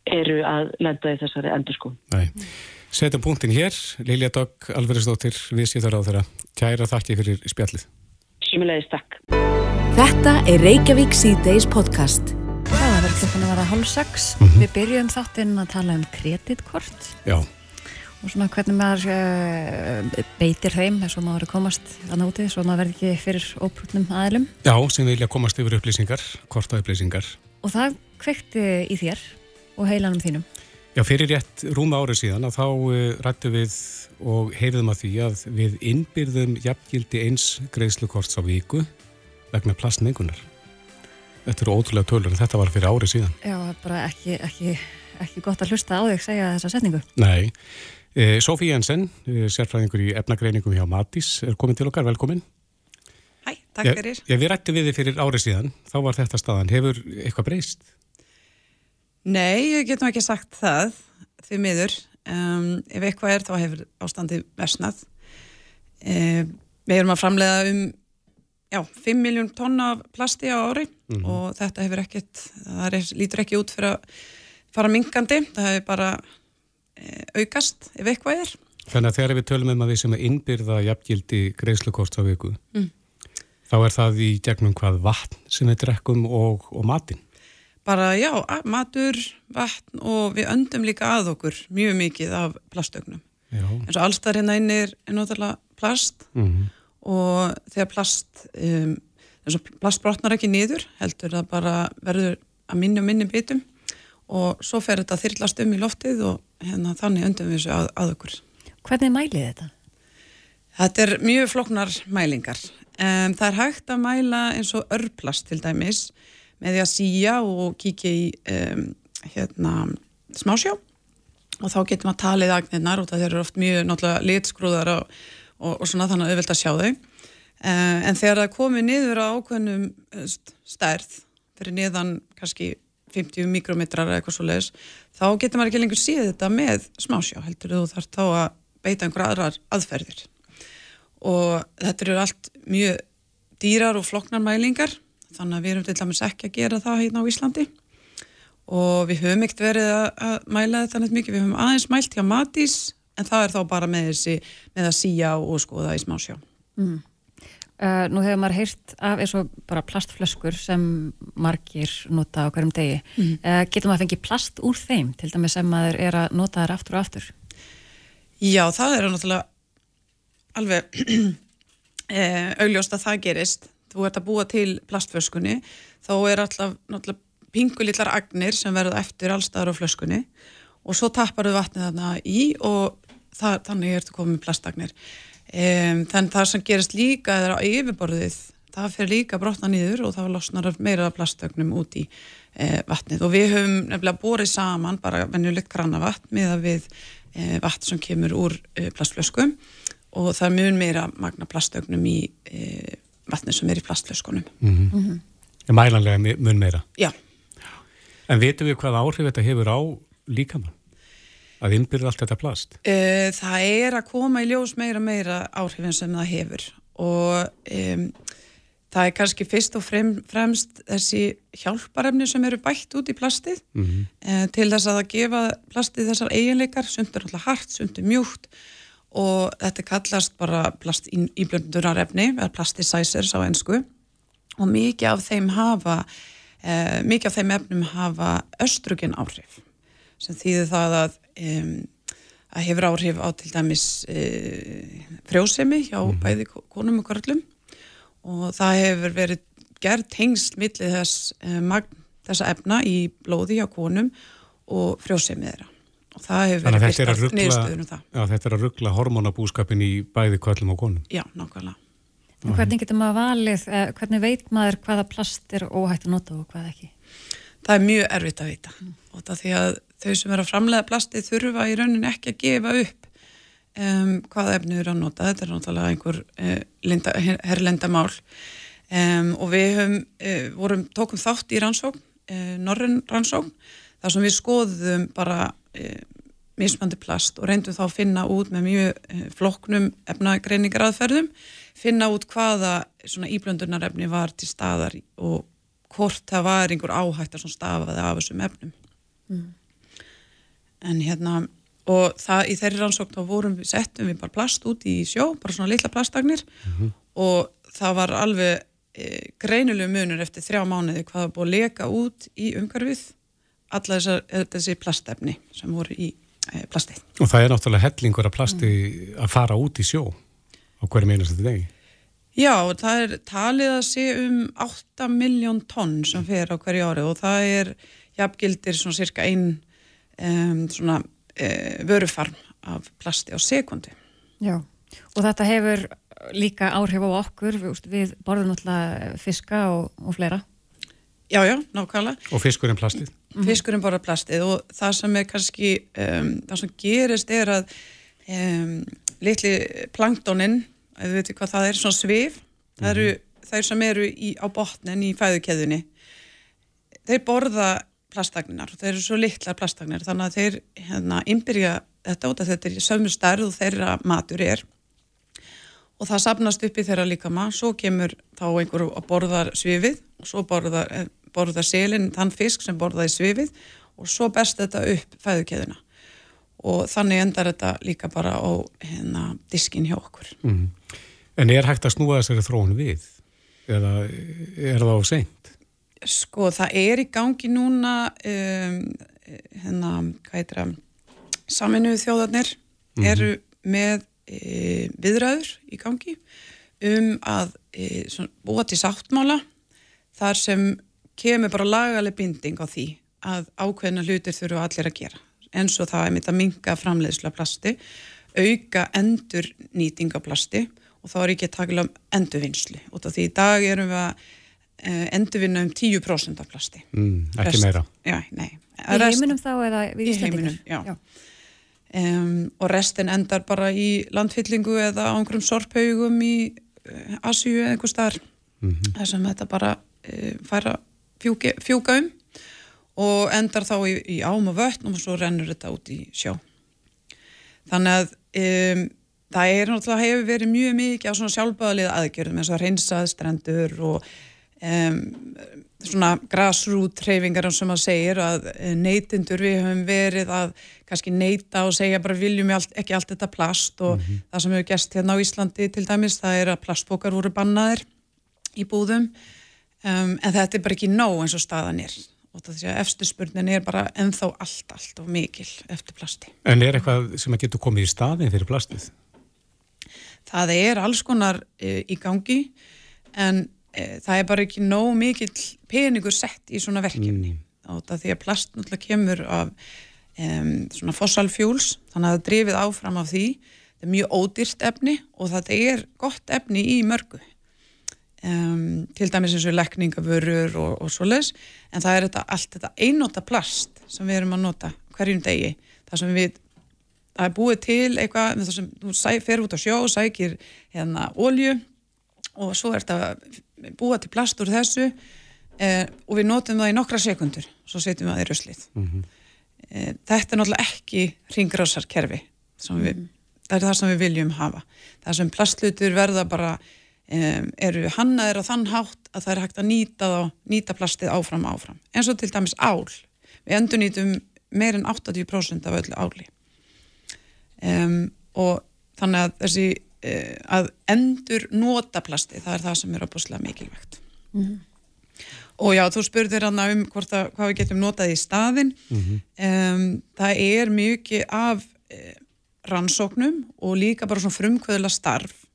eru að lenda í þessari endurskóðun. Nei. Setjum punktin hér, Lilja Dögg, Alverðisdóttir, viðsýþar á þeirra. Kæra þakki fyrir spjallið. Sýmulegis takk. Þetta er Reykjavík C-Days podcast. Það verður klukkan að vera hálf sex. Mm -hmm. Við byrjum þáttinn að tala um kreditkort. Já. Og svona hvernig maður uh, beitir þeim eins og maður komast að náti, svo maður verður ekki fyrir óprútnum aðlum. Já, sem vilja komast yfir upplýsingar, korta upplýsingar. Og það kvekti í þér og heilanum þínum. Já, fyrir rétt rúma árið síðan að þá uh, rættu við og heyrðum að því að við innbyrðum jafngildi eins greiðslukorts á viku vegna plastmengunar. Þetta eru ótrúlega tölur en þetta var fyrir árið síðan. Já, bara ekki, ekki, ekki gott að hlusta á þig segja þessa setningu. Nei. Eh, Sofí Jensen, eh, sérfræðingur í efnagreiningum hjá Matís, er komin til okkar, velkomin. Hæ, takk fyrir. Já, við rættu við þið fyrir árið síðan, þá var þetta staðan. Hefur eitthvað breyst? Nei, ég getum ekki sagt það því miður. Um, ef eitthvað er þá hefur ástandi versnað. Um, við erum að framlega um já, 5 miljón tonna plasti á ári mm -hmm. og þetta hefur ekkert, það er, lítur ekki út fyrir að fara mingandi. Það hefur bara aukast ef eitthvað er. Þannig að þegar við tölum um að við sem er innbyrða jafngildi greiðslukort á viku, mm. þá er það í gegnum hvað vatn sem við drekkum og, og matinn? Bara já, matur, vatn og við öndum líka að okkur mjög mikið af plastögnum. Eins og allstar hérna inn er náttúrulega plast mm og þegar plast um, plast brotnar ekki niður heldur það bara verður að minni og minni bitum og svo fer þetta þyrlast um í loftið og hérna þannig öndum við þessu að, að okkur. Hvernig mælið þetta? Þetta er mjög floknar mælingar. Um, það er hægt að mæla eins og örplast til dæmis með því að síja og kíkja í um, hérna, smásjá. Og þá getum að tala í agnirnar og það eru oft mjög náttúrulega litskrúðar og, og, og svona þannig auðvilt að sjá þau. Uh, en þegar það komið niður á ákveðnum stærð fyrir niðan kannski 50 mikrometrar eða eitthvað svo leiðis þá getur maður ekki lengur síða þetta með smásjá heldur þú þarf þá að beita einhverja aðrar aðferðir. Og þetta eru allt mjög dýrar og floknar mælingar þannig að við erum til dæmis ekki að gera það hérna á Íslandi. Og við höfum ekkert verið að mæla þetta neitt mikið, við höfum aðeins mælt hjá Matís en það er þá bara með þessi með að síja og skoða í smásjá. Mm. Uh, Nú hefur maður heyrt af eins og bara plastflöskur sem margir nota á hverjum degi. Mm. uh, getur maður að fengi plast úr þeim til dæmis sem maður er að nota þær aftur og aftur? Já, það er náttúrulega alveg eh, augljóst að það gerist. Þú ert að búa til plastflöskunni þá er alltaf náttúrulega pingulillar agnir sem verða eftir allstaðar á flöskunni og svo tappar þau vatnið þarna í og það, þannig ertu komið plastagnir um, þannig það sem gerist líka er á yfirborðið það fyrir líka brotna nýður og það losnar meira plastögnum út í e, vatnið og við höfum nefnilega borið saman bara venjulegt grannavatt með að við e, vatn sem kemur úr e, plastflöskum og það er mjög meira magna plastögnum í vatnið sem er í plastflöskunum mm -hmm. mm -hmm. Mælanlega mjög meira? Já. En veitum við hvað áhrif þetta hefur á líkamann? Að innbyrja allt þetta plast? E, það er að koma í ljós meira meira áhrifin sem það hefur og um, það er kannski fyrst og frem, fremst þessi hjálparefni sem eru bætt út í plastið mm -hmm. eh, til þess að það gefa plastið þessar eiginleikar, sumt er alltaf hart, sumt er mjúkt og þetta kallast bara plast íblöndunarefni, eða plastisæsers á ennsku og mikið af þeim hafa eh, mikið af þeim efnum hafa östrugen áhrif sem þýðir það að um, að hefur áhrif á til dæmis e, frjósemi hjá mm -hmm. bæði konum og körlum og það hefur verið gerð tengst millið þess magn þessa efna í blóði á konum og frjósemið þeirra og það hefur verið fyrst niðurstöðunum það. Já, þetta er að ruggla hormonabúskapin í bæði kvöllum og konum. Já, nákvæmlega. En hvernig getur maður valið, eh, hvernig veit maður hvaða plast er óhægt að nota og hvað ekki? Það er mjög erfitt að vita mm. og það því að þau sem er að framlega plastið þurfa í raunin ekki að gefa upp um, hvaða efni eru að nota, þetta er náttúrulega einhver uh, herrlendamál um, og við höfum, uh, vorum, tókum þátt í rannsókn, uh, norrin rannsókn, þar sem við skoðum bara mismandi plast og reyndum þá að finna út með mjög floknum efnagreiningar aðferðum, finna út hvaða íblöndunarefni var til staðar og hvort það var einhver áhættar sem stafaði af þessum efnum. Mm. En hérna og það í þeirri rannsókn þá vorum við settum við bara plast út í sjó, bara svona litla plastagnir mm -hmm. og það var alveg e, greinulegu munur eftir þrjá mánuði hvað það búið að leka út í umhverfið alla þessar, e, þessi plastefni sem voru í e, plastið. Og það er náttúrulega hellingur að plasti mm. að fara út í sjó á hverju meinast þetta degi? Já, það er talið að sé um 8 miljón tonn sem fer á hverju ári og það er jafngildir svona cirka einn um, svona e, vörufarm af plasti á sekundi. Já, og þetta hefur líka áhrif á okkur, við, við borðum náttúrulega fiska og, og fleira. Já, já, nákvæmlega. Og fiskurinn plastið. Mhm. Fiskurinn borða plastið og það sem er kannski, um, það sem gerist er að um, litli planktóninn, að við veitum hvað það er, svona svif, mm -hmm. það eru þær sem eru í, á botnin í fæðukeðunni, þeir borða plastagninar og þeir eru svo litla plastagninar þannig að þeir hérna innbyrja þetta út að þetta er sömu stærð og þeirra matur er og það sapnast upp í þeirra líkama svo kemur þá einhverju að borða svifið og svo borða, eh, borða selin þann fisk sem borðaði svifið og svo best þetta upp fæðukeðuna og þannig endar þetta líka bara á hérna, diskin hjá okkur mm. En er hægt að snúa þessari þróun við? Eða er það á seint? Sko það er í gangi núna um, hérna, hvað heitir það saminuðu þjóðarnir mm -hmm. eru með e, viðræður í gangi um að e, svona, búa til sáttmála þar sem kemur bara lagaleg binding á því að ákveðna hlutir þurfu allir að gera eins og það er mitt að minga framleiðsla plasti, auka endur nýting af plasti og þá er ekki að takla um endurvinnslu út af því í dag erum við að endurvinna um 10% af plasti mm, ekki Rest, meira já, nei, í rest, heiminum þá eða við Íslandingar já. Já. Um, og restin endar bara í landfyllingu eða á einhverjum sorphaugum í uh, Asju eða einhver starf mm -hmm. þess að þetta bara uh, færa fjúki, fjúka um og endar þá í, í ám og vötn og svo rennur þetta út í sjó þannig að um, það er náttúrulega hefur verið mjög mikið á svona sjálfbæðalið aðgjörðum eins og reynsaði strendur og um, svona grassroot treyfingar sem að segir að eh, neytindur við höfum verið að kannski neyta og segja bara viljum við ekki allt þetta plast og mm -hmm. það sem hefur gæst hérna á Íslandi til dæmis það er að plastbókar voru bannaðir í búðum um, en þetta er bara ekki nóg eins og staðan er og það sé að eftirspurnin er bara enþá allt, allt og mikil eftir plasti. En er eitthvað sem að getur komið í staðin fyrir plastið? það er alls konar e, í gangi en það er bara ekki nóg mikill peningur sett í svona verkefni mm. því að plast náttúrulega kemur af um, svona fossil fuels þannig að það drifið áfram af því. Það er mjög ódýrt efni og það er gott efni í mörgu. Um, til dæmis eins og lekningavörur og, og svo les en það er þetta, allt þetta einnóta plast sem við erum að nota hverjum degi. Það sem við það er búið til eitthvað það sem þú fer út á sjó og sækir hérna ólju og svo er þetta búið til plast úr þessu eh, og við notum það í nokkra sekundur svo setjum við það í röslið mm -hmm. eh, þetta er náttúrulega ekki ringrásarkerfi við, mm. það er það sem við viljum hafa. Það sem plastlutur verða bara um, eru hannaðir á þann hátt að það er hægt að nýta, þá, nýta plastið áfram áfram. Eins og til dæmis ál. Við endur nýtum meirinn 80% af öllu áli. Um, og þannig að þessi að endur nota plasti það er það sem er opuslega mikilvægt. Mm -hmm. og já, þú spurðir hann um að, hvað við getum notað í staðin mm -hmm. um, það er mjög af uh, rannsóknum og líka bara svona frumkvöðla starf.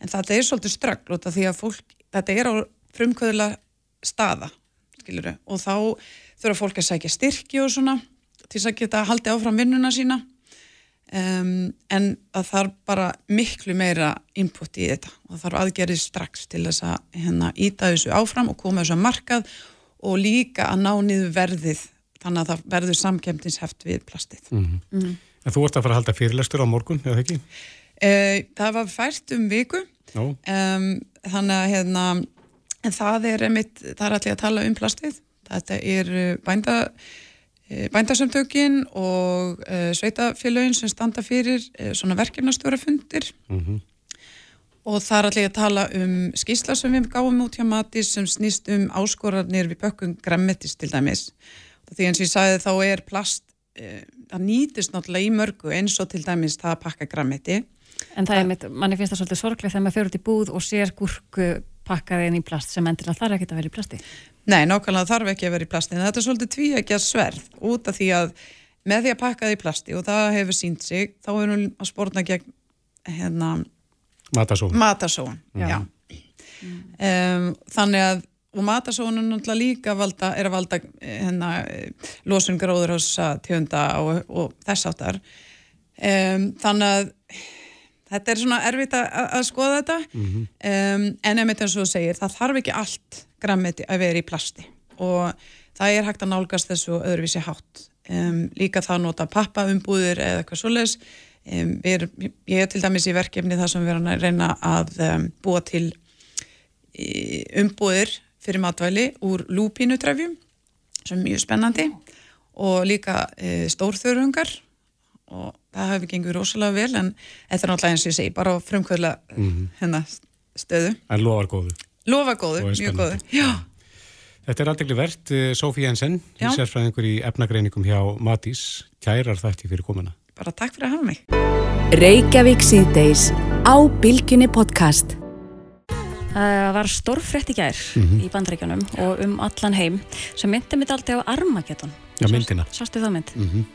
En þetta er svolítið ströggl því að fólk, þetta er á frumkvöðla staða skiluru, og þá þurfa fólk að sækja styrki og svona til þess að geta haldið áfram vinnuna sína Um, en það þarf bara miklu meira input í þetta og það þarf aðgerið strax til þess að hérna, íta þessu áfram og koma þessu að markað og líka að ná niður verðið þannig að það verður samkemtinsheft við plastið mm -hmm. mm -hmm. En þú vorst að fara að halda fyrirlestur á morgun, eða ekki? Uh, það var fært um viku um, þannig að hérna, en það er einmitt, það er allir að tala um plastið þetta er bænda Eh, bændasamtökin og uh, sveitafélagin sem standa fyrir uh, svona verkefnastjórafundir mm -hmm. og það er allir að tala um skísla sem við gáum út hjá Matis sem snýst um áskorarnir við bökkum grammetis til dæmis. Því eins og ég sagði þá er plast uh, það nýtist náttúrulega í mörgu eins og til dæmis það að pakka grammeti En það er mitt, manni finnst það svolítið sorglega þegar maður fyrir út í búð og sér gúrku pakkaði inn í plast sem endur að það er ekkert að vera í plasti. Nei, nákvæmlega þarf ekki að vera í plasti en þetta er svolítið tví ekki að sverð. Út af því að með því að pakka það í plasti og það hefur sínt sig, þá er hún að spórna gegn hérna, matasóun, matasóun mm. um, þannig að og matasóun er náttúrulega líka valda, er að valda hérna, losun gróðurhósa tjónda og, og þess áttar um, þannig að þetta er svona erfitt að, að skoða þetta mm -hmm. um, en þetta er svo að segja, það þarf ekki allt grammiti að vera í plasti og það er hægt að nálgast þessu öðruvísi hátt. Um, líka það að nota pappaumbúðir eða eitthvað svoleiðis. Um, er, ég er til dæmis í verkefni þar sem við erum að reyna að búa til umbúðir fyrir matvæli úr lúpínutrefjum sem er mjög spennandi og líka e, stórþörungar og það hefur gengið rosalega vel en þetta er náttúrulega eins og ég segi bara á frumkvöðla mm -hmm. hennar stöðu. En loðar góðu. Lofa góðu, mjög góðu. Já. Þetta er aldrei verðt, eh, Sofí Jensen, sérfræðingur í efnagreiningum hjá Matís. Kærar þætti fyrir komuna. Bara takk fyrir að hafa mig. Reykjavík síðdeis á Bilginni podcast. Það var stórfrett í gær mm -hmm. í bandreikjunum og um allan heim sem myndi mitt alltaf á Armageddon. Já, myndina. Sástu það mynd? Mhm. Mm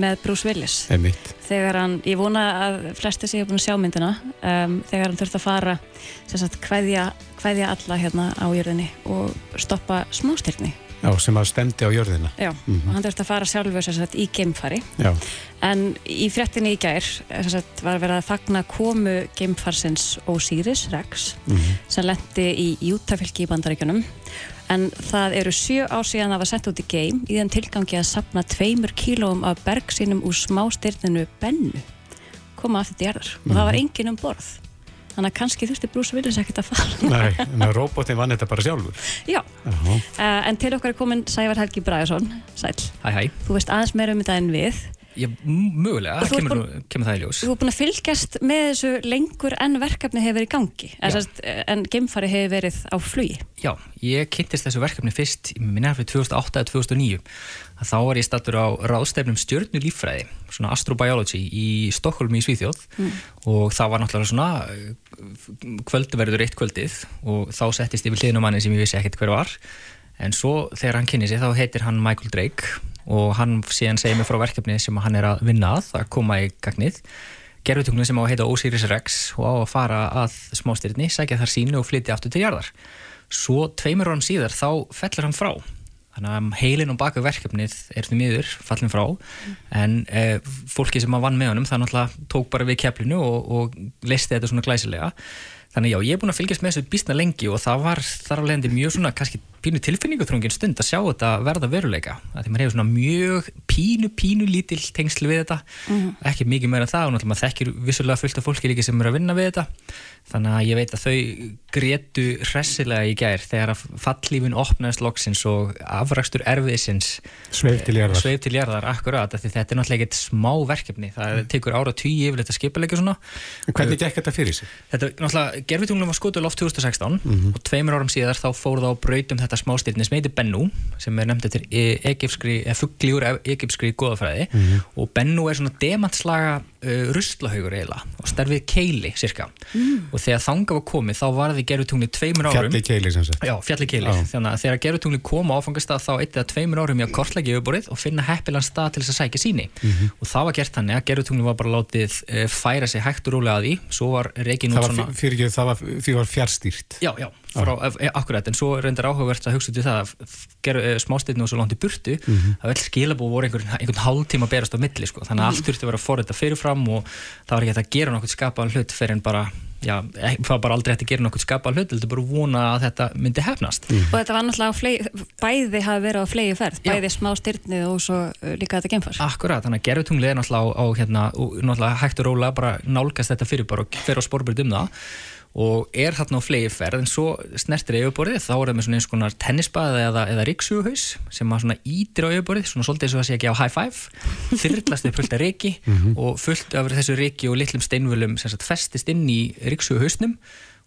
með Bruce Willis Einmitt. þegar hann, ég vona að flesti sé búin að sjá myndina um, þegar hann þurft að fara sagt, hvaðja, hvaðja alla hérna á jörðinni og stoppa smástyrni Já, sem að stemdi á jörðina Já, mm -hmm. hann þurft að fara sjálfur sagt, í geimfari Já. en í frettinni í gær sagt, var verið að fagna komu geimfarsins Osiris Rex mm -hmm. sem lendi í Jútafylgi í bandaríkunum en það eru sjö ár síðan það var sendt út í geim í þenn tilgangi að sapna tveimur kílóum af bergsínum úr smástirninu bennu. Koma aftur til gerðar mm. og það var mhm. engin um borð. Þannig að kannski þurfti Bruce Willis ekkert að fara. Nei, en að robotin vann þetta bara sjálfur. Já, uh, en til okkar er komin Sævar Helgi Bræðarsson Sæl, hæ hæ. Þú veist aðeins meira um þetta en við Já, mögulega, kemur, búin, kemur það í ljós. Þú hefur búin að fylgjast með þessu lengur en verkefni hefur verið í gangi. Sast, en gemfari hefur verið á flugi. Já, ég kynntist þessu verkefni fyrst í minna fyrir 2008-2009 þá var ég stattur á ráðstefnum stjörnulífræði svona astrobiology í Stokkólmi í Svíþjóð. Mm. og það var náttúrulega svona kvöldverður eitt kvöldið og þá settist ég við hliðnum manni sem ég vissi ekkert hver var. En svo þegar hann kynni sig þá heitir hann Michael Drake og hann síðan segir mig frá verkefni sem hann er að vinna að að koma í gagnið gerfutunglun sem á að heita Osiris Rex og á að fara að smástyrni, sækja þar sínu og flytja aftur til jarðar. Svo tveimur árum síðar þá fellur hann frá. Þannig að heilin og baka verkefnið er því miður fallin frá en e, fólki sem að vann með honum það náttúrulega tók bara við keflinu og, og leisti þetta svona glæsilega. Þannig já, ég er búin að fylgjast með þessu bísna lengi og það var þar á leiðandi mjög svona kannski pínu tilfinninguþrungin stund að sjá þetta verða veruleika. Því maður hefur svona mjög pínu, pínu lítill tengsl við þetta, Mhm. ekki mikið meira en það og náttúrulega maður þekkir vissulega fullt af fólki líka sem eru að vinna við þetta. Þannig að ég veit að þau gretu hressilega í gær þegar að fallífin opnaðist loksins og afrakstur erfiðsins Sveif til jarðar. Sveif til jarðar, akkurat, af því þetta er náttúrulega ekkert smá verkefni, það tekur ára tíu yfirleitt að skipuleika svona. En Hvernig gekk þetta fyrir sig? Þetta, náttúrulega, gerfitunglum var skotuð loft 2016 Mhm. og tveimur árum síðar þá fór það á brautum þetta smástirni sem heitir Bennu sem er nefnd eftir e egypskri, eða fuggli úr egypskri goðafræði Mhm. og Bennu er svona demantslaga uh, ruslahaugur eiginlega og stærfið keili cirka Mm. Og þegar þanga var komið þá var þið gerfitungli tveimur árum Fjalli keili sem sagt. Já, fjalli keili. Já. Þannig að þegar gerutungli kom á áfangastað þá eitt eða tveimur árum í að kortleggja yfirborðið og finna heppilan stað til þess að sækja síni. Mhm. Og það var gert þannig að gerutungli var bara látið uh, færa sig hægt og rólega að því. Svo var Það út svona... fyrir ekki, það var, var fjárstýrt. Já, já, frá, e, akkurat, en svo reyndar áhugavert að hugsa til það að gera e, smástyrnu og svo langt í burtu Mhm. að vel skilabú voru einhvern, einhvern hálftíma að berast á milli, sko, þannig að allt þurfti að vera forrið fyrirfram og það var ekki hægt að gera nokkuð skapaðan hlut fyrir en bara já, ekki- það var bara aldrei hægt að gera nokkuð skapaðan hlut heldur bara vona að þetta myndi hefnast. Og þetta var náttúrulega á flegi, bæði hafi verið á flegi ferð, bæði smá styrnið og svo líka þetta gemfars. Akkurat, þannig að gerfutunglið er náttúrulega á, á hérna, og náttúrulega hægt og rólega bara nálgast þetta fyrir bara og fer á spórbyrð um það og er þarna á flegi ferð en svo snertir yfirborðið, þá er það með svona eins konar tennisbaði eða, eða ríksughaus sem að svona ítir á yfirborðið, svona svolítið eins og það sé ekki á high five, þyrlast þið fullt af ríki Mhm. og fullt af þessu ríki og litlum steinvölum sem sagt festist inn í ríksughausnum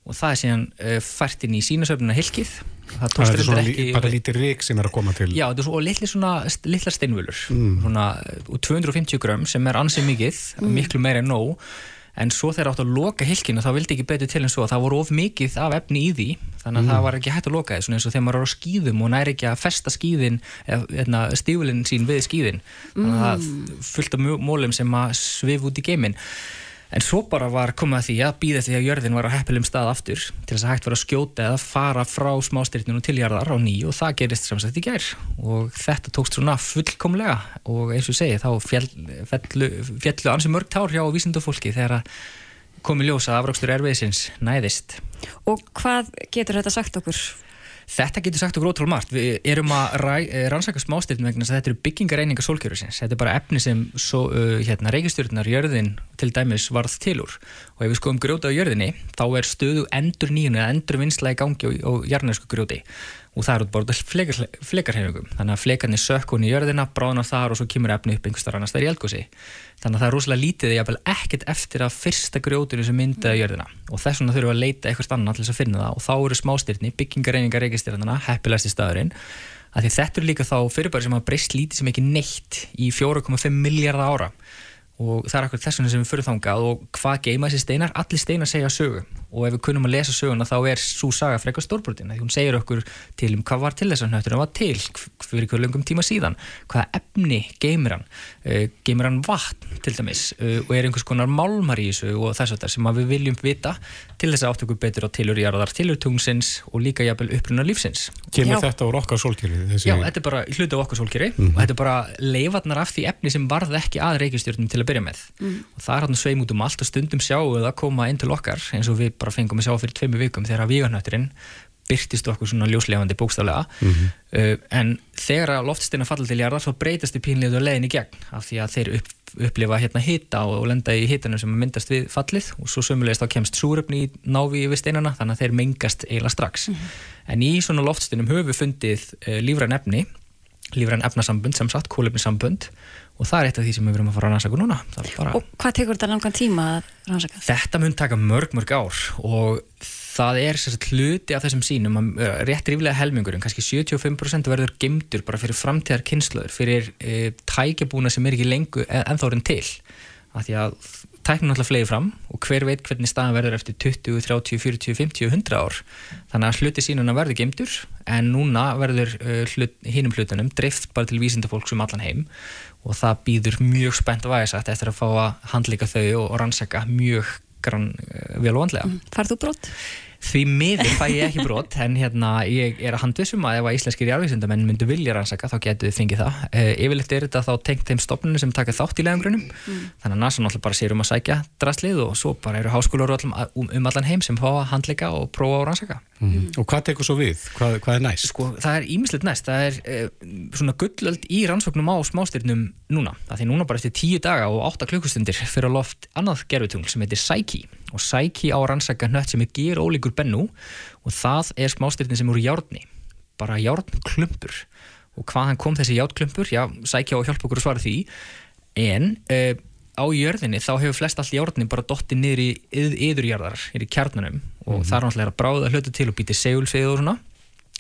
og það er síðan uh, fært inn í sínasöfnuna hilkið það Það er svona ekki bara lítið rík sem er að koma til. Já, þetta er svo, og litli svona, litlar steinvölur Mm. svona, og 250 grömm sem er ansið mikið, Mm. miklu meira en nóg en svo þegar áttu að loka hilkinu þá vildi ekki betur til en svo, það voru of mikið af efni í því, þannig að Mm. það var ekki hægt að loka því, eins og þegar maður er á skýðum og næri ekki að festa skýðin eða stífulinn sín við skýðin þannig að það Mm. mjó- mólum sem að svif út í geiminn En svo bara var komið að því að býða því að jörðin var á heppilum stað aftur til þess að hægt var að skjóta eða fara frá smástirninu til jarðar á ný og það gerist sem sagt í gær og þetta tókst svona fullkomlega og eins og segi þá fjall, fjallu, fjallu ansi mörg tár hjá vísindufólki þegar að komið ljósa afrakstur erfiðsins næðist. Og hvað getur þetta sagt okkur? Þetta getur sagt okkur ótrúlega margt. Við erum að eh, rannsaka smástyrnum vegna þess að þetta eru byggingareiningar sólkjörusins. Þetta er bara efni sem uh, hérna, reikistjórnar jörðin til dæmis varð til úr. Og ef við skoðum grjóta á jörðinni, þá er stöðu endur nýjun eða endur vinsla í gangi á, á jarnæsku grjóti. Og það er út bara flekar, flekarhefingum. Þannig að flekarnir sökk hún í jörðina, bráðnar þar og svo kemur efni upp einhverstað annars þar í eldgósi. Þannig að það er rosalega lítið eða ekkert eftir að fyrsta grjótinu sem myndaði jörðina. Og þess vegna þurfum við að leita eitthvað annað til þess að finna það. Og þá eru smástirni, byggingareiningar reikistjórnana, heppilegasti staðurinn. Af því þetta eru líka þá fyrirbæri sem hafa breyst lítið sem ekki neitt í 4,5 miljardar ára og það er akkur þess vegna sem við fyrir þangað og hvað geima þessi steinar, allir steinar segja sögu og ef við kunnum að lesa söguna þá er svo saga frekar stórbrotin, því hún segir okkur til um hvað var til þess að hnötturinn var til fyrir hverju löngum tíma síðan hvaða efni geimir hann uh, geimir hann vatn til dæmis uh, og er einhvers konar málmar í þessu og þess að það sem að við viljum vita til þess að átt okkur betur á tilur jarðar, tilur tungsins og líka jafnvel uppruna lífsins Kemur þetta úr okkar sólkjölu? Þessi... Já, þetta er bara hluti af okkur sólkjöri Mhm. og þetta er bara leifarnar af því efni sem varð ekki að reikistjórnum til að byrja með Mm. og það er hann sveim út um allt og stundum sjáum við að koma inn til okkar eins og við bara fengum að sjá fyrir tveimu vikum þegar að víganötturinn byrtist okkur svona ljóslefandi bókstaflega. Mhm. uh, en þegar að loftsteina falla til jarðar þá breytast þið pínlega á leiðin í gegn af því að þeir upp, upplifa hérna hita og, og lenda í hitanum sem myndast við fallið og svo sömulegist þá kemst súröfni í návi við steinana þannig að þeir mengast eiginlega strax. En í svona loftsteinum höfum við fundið uh, lífræn efni lífræn efnasambund sem sagt, kólefnisambund og það er eitt af því sem við verum að fara að rannsaka núna bara, Og hvað tekur þetta langan tíma að rannsaka? þetta mun taka mörg mörg ár og það er hluti af þessum sínum að uh, rétt ríflega helmingurinn, kannski 75% verður gemdur bara fyrir framtíðar kynnslöður fyrir e, tækjabúna sem er ekki lengu en þá orðin til af því að tæknum náttúrulega flegið fram og hver veit hvernig staðan verður eftir 20, 30, 40, 50, 100 ár þannig að hluti sínuna verður geimdur en núna verður uh, hlut, hinum hlutunum dreift bara til vísindafólks um allan heim og það býður mjög spennt vægast eftir að fá að handleika þau og, rannsaka mjög grann uh, vel og vandlega. Mm. Farðu brott? Því miður fæ ég ekki brot en hérna ég er að handvisum að ef að íslenskir jarðvísindamenn myndu vilja rannsaka þá getur þið fengið það e, yfirleitt er þetta þá tengt þeim stopnunum sem taka þátt í leðangrunum mm. þannig að NASA náttúrulega bara sér um að sækja draslið og svo bara eru háskólar um, um allan heim sem fá að handleika og prófa að rannsaka mm. Og hvað tekur svo við? Hvað, hvað er næst? Sko það er ímislegt næst það er e, svona gullöld í rannsóknum á smástirnum núna það því núna bara eftir tíu daga og átta klukkustundir fyrir að loft annað gerfutungl sem heitir Psyche og Psyche á rannsaka nött sem er ger ólíkur bennu og það er smástyrni sem eru járni bara járnklumpur og hvaðan kom þessi járnklumpur? Já, Psyche á að hjálpa okkur að svara því en uh, á jörðinni þá hefur flest allt járni bara dotti niður í yðurjarðar, í kjarnanum og mm -hmm. það er náttúrulega að bráða hlutu til og býti segulsvið og svona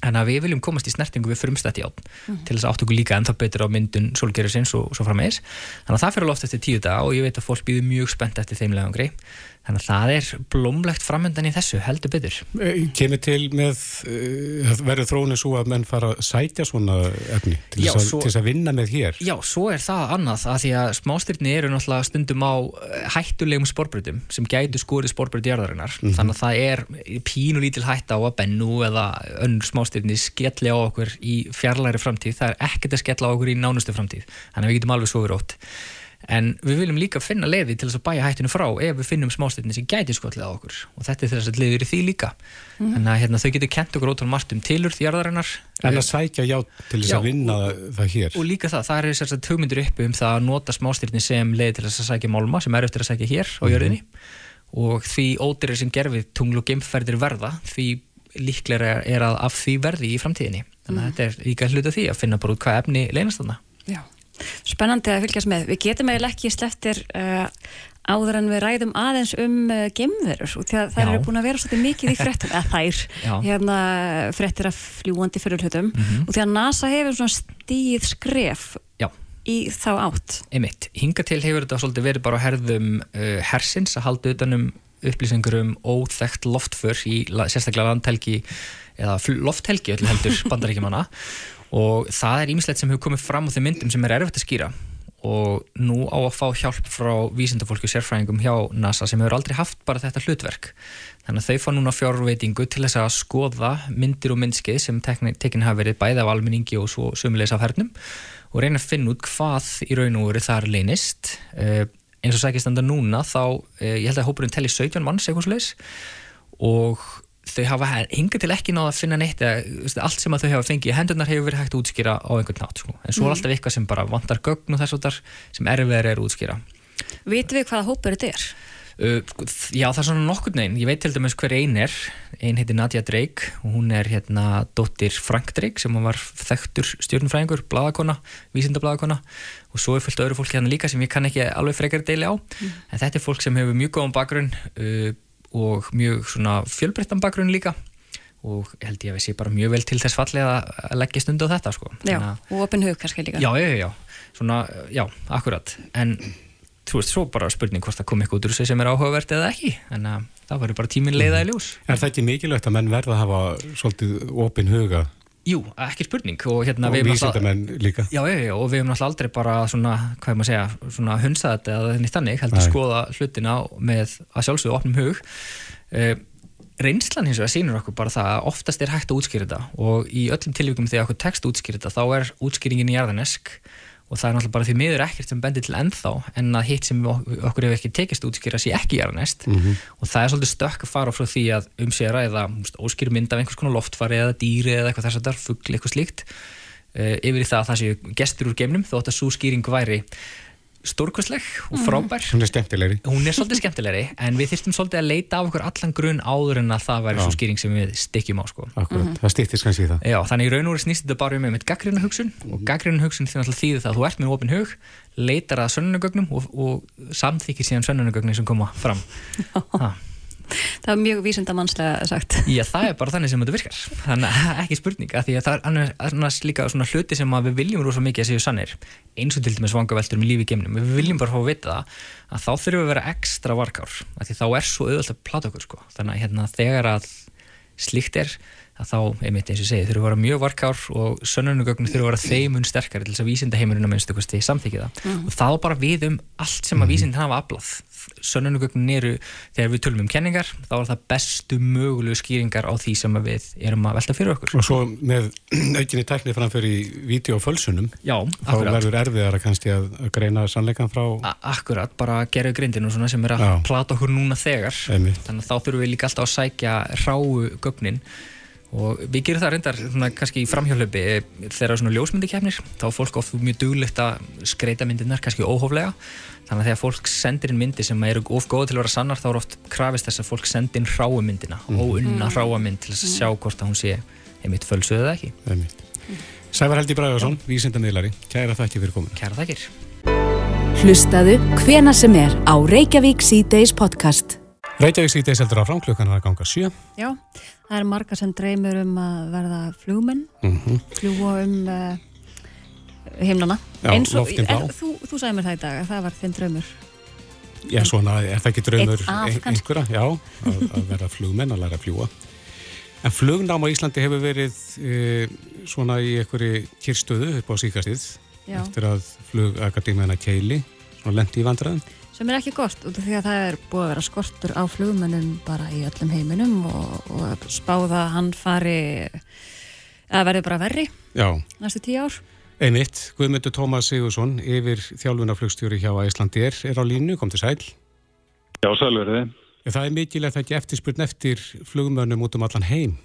en að við viljum komast í snertingu við frumstætti átn mm. til þess að átt okkur líka en það betur á myndun solgerðisins og svo frammeðis þannig að það fyrir loft eftir tíu dag og ég veit að fólk býður mjög spennt eftir þeim legangri Þannig að það er blómlegt framöndan í þessu, heldur byttur. Eh, kemur til með, uh, verður þróinu svo að menn fara að sætja svona efni til þess að, að vinna með hér? Já, svo er það annað að því að smástyrni eru náttúrulega stundum á eh, hættulegum spórbrytum sem gætu skórið spórbryt jarðarinnar. Mm -hmm. Þannig að það er pínulítil hætta á að bennu eða önnur smástyrni skelli á okkur í fjarlæri framtíð. Það er ekkert að skella á okkur í nánustu framtíð. Þannig að við getum alveg svo en við viljum líka finna leiði til þess að bæja hættinu frá ef við finnum smástöðinni sem gæti skotlið á okkur og þetta er þess að leiður í því líka mm. en að hérna, þau getur kent okkur ótrúin margt um tilur þjárðarinnar En að sækja já til þess já, að vinna og, það hér Og líka það, það er þess að hugmyndur uppi um það að nota smástöðinni sem leiði til þess að sækja málma sem er eftir að sækja hér á mhm. jörðinni mm. og því ódýrir sem gerfið tunglu og geimferðir verða því líklega er að af því verði í framtíðinni þannig að mm. þetta er líka hluta því að finna bara út hvað efni leynast þarna Já Spennandi að fylgjast með. Við getum eiginlega ekki sleftir uh, áður en við ræðum aðeins um uh, gemverur og það eru búin að vera svolítið mikið í frettum, eða þær, hérna frettir af fljúandi fyrirlutum mm -hmm. og því að NASA hefur svona stíð skref Já. í þá átt. Einmitt. Hinga til hefur þetta svolítið verið bara að herðum uh, hersins að halda utanum upplýsingur um óþægt loftför í sérstaklega landhelgi eða lofthelgi öllu heldur bandaríkjumanna og það er ímislegt sem hefur komið fram á þeim myndum sem er erfitt að skýra. Og nú á að fá hjálp frá vísindafólki og sérfræðingum hjá NASA sem hefur aldrei haft bara þetta hlutverk. Þannig að þau fá núna fjárveitingu til þess að skoða myndir og myndskeið sem tekin hafa verið bæði af almenningi og svo sömulegis af hernum. Og reyna að finna út hvað í raun og veru þar leynist. Uh, eins og sækist enda núna þá, uh, ég held að hópurinn telli 17 manns eitthvað sluðis og þau hafa hingað til ekki náða að finna neitt eða allt sem þau hafa fengið hendunar hefur verið hægt að útskýra á einhvern nátt sko. en svo er mm. alltaf eitthvað sem bara vantar gögn og þess að þar sem erfiðar er að útskýra Vitu við hvaða hópur þetta er? Uh, já það er svona nokkur neginn ég veit til dæmis hver einn er einn heitir Nadia Drake og hún er hérna dóttir Frank Drake sem var þekktur stjórnfræðingur, bladakona vísindabladakona og svo er fullt öðru fólk hérna líka sem ég kann ekki alveg frekar deili á mm. en þetta er fólk sem hefur mjög góðan bakgrunn uh, og mjög svona fjölbreyttan bakgrunn líka og held ég að við sé bara mjög vel til þess fallið að leggja stundu á þetta sko. Já, Þannig, og opin hug kannski líka. Já, já, já, svona, já, akkurat, en þú veist, svo bara spurning hvort það kom eitthvað út úr þessu sem er áhugavert eða ekki, en uh, það verður bara tímin leiða í ljós. Er það ekki mikilvægt að menn verða að hafa svolítið opin huga Jú, ekki spurning og hérna og vísindamenn líka. Já, já, já, og við hefum náttúrulega aldrei bara svona, hvað er maður að segja, svona hunsa þetta eða nýtt þannig, heldur Nei. skoða hlutina með að sjálfsögðu opnum hug. Uh, reynslan hins vegar sínur okkur bara það að oftast er hægt að útskýra þetta og í öllum tilvíkum þegar okkur tekst útskýra þetta þá er útskýringin í jarðanesk og það er náttúrulega bara því miður ekkert sem bendir til ennþá en að hitt sem okkur hefur ekki tekist útskýra sé ekki jarðanest mm -hmm. og það er svolítið stökk að fara frá því að um sér að eða óskýru mynd af einhvers konar loftfari eða dýri eða eitthvað þess að það er fuggli eitthvað slíkt. Uh, yfir í það að það séu gestur úr geimnum þótt að svo skýring væri stórkvæsleg og mm. frábær hún er skemmtilegri hún er svolítið skemmtilegri en við þurftum svolítið að leita af okkur allan grunn áður en að það væri svo skýring sem við stikkjum á sko. Akkurat, mm -hmm. það stýttist kannski í það Já, þannig í raun og veru snýst þetta bara um með gaggrinna hugsun mm -hmm. og gaggrinna hugsun þýðir það að þú ert með ofin hug leitar að sönnunagögnum og, og samþykir síðan sönnunagögnum sem koma fram það er mjög vísindamannslega sagt. Já, það er bara þannig sem þetta virkar. Þannig að ekki spurning, að því að það er annars líka svona hluti sem við viljum rosa mikið að séu sannir, eins og til dæmis vangaveltur með lífi í geimnum. Við viljum bara fá að vita það að þá þurfum við að vera ekstra varkár, að því þá er svo auðvitað að plata okkur, sko. Þannig að hérna, þegar að slíkt er, að þá, einmitt eins og segi, þurfum við að vera mjög varkár og sönnunugögnum þurfum við að vera þeimun sterkari til þess að vísindaheimurinn að minnstu samþykja það. Mm. Og þá bara við um allt sem að mhm. vísindin hafa aflað sönnunugögnin eru, þegar við tölum um kenningar, þá er það bestu mögulegu skýringar á því sem við erum að velta fyrir okkur. Og svo með aukinni teknið framför í vídeo og fölsunum, Já, þá verður erfiðara kannski að greina sannleikan frá... A akkurat, bara gera grindinu svona sem er að Já. plata okkur núna þegar, Einmitt. þannig að þá þurfum við líka alltaf að sækja ráu gögnin og við gerum það reyndar svona, kannski í framhjálöpi eh, þegar svona ljósmyndikefnir þá er fólk ofta mjög duglegt að skreita myndirnar kannski óhóflega. Þannig að þegar fólk sendir inn myndi sem eru of góð til að vera sannar þá er oft krafist þess að fólk sendir inn hráu myndina mm. og unna mm. hráa mynd til að sjá hvort að hún sé einmitt fölsuð eða ekki. Mm. Sævar Heldi Bræðarsson, vísindamiðlari. Kæra þakki fyrir komin Kæra þakkir. Hlustaðu hvena sem er á Reykjavík C-Days podcast Reykjavík C-Days heldur á framklukkan að ganga sjö Já Það er marga sem dreymir um að verða flugmenn, mm -hmm. fljúa um uh, himnana. Já, loftin blá. Þú, þú sagði mér það í dag að það var þinn draumur. Já, svona, er það ekki draumur ein, einhverja? Já, að, að verða flugmenn, að læra að fljúa. En flugnám á Íslandi hefur verið e, svona í einhverju kyrstöðu upp á síkastið eftir að flugakadémina Keili lendi í vandraðum sem er ekki gott út af því að það er búið að vera skortur á flugmennum bara í öllum heiminum og, og spáða hann fari að verði bara verri Já. næstu tíu ár. Einmitt, Guðmyndur Tómas Sigursson yfir þjálfunaflugstjóri hjá Æslandir er á línu, kom til sæl. Já, sælverði Það er mikilvægt að ekki eftirspurn eftir flugmennum út um allan heim?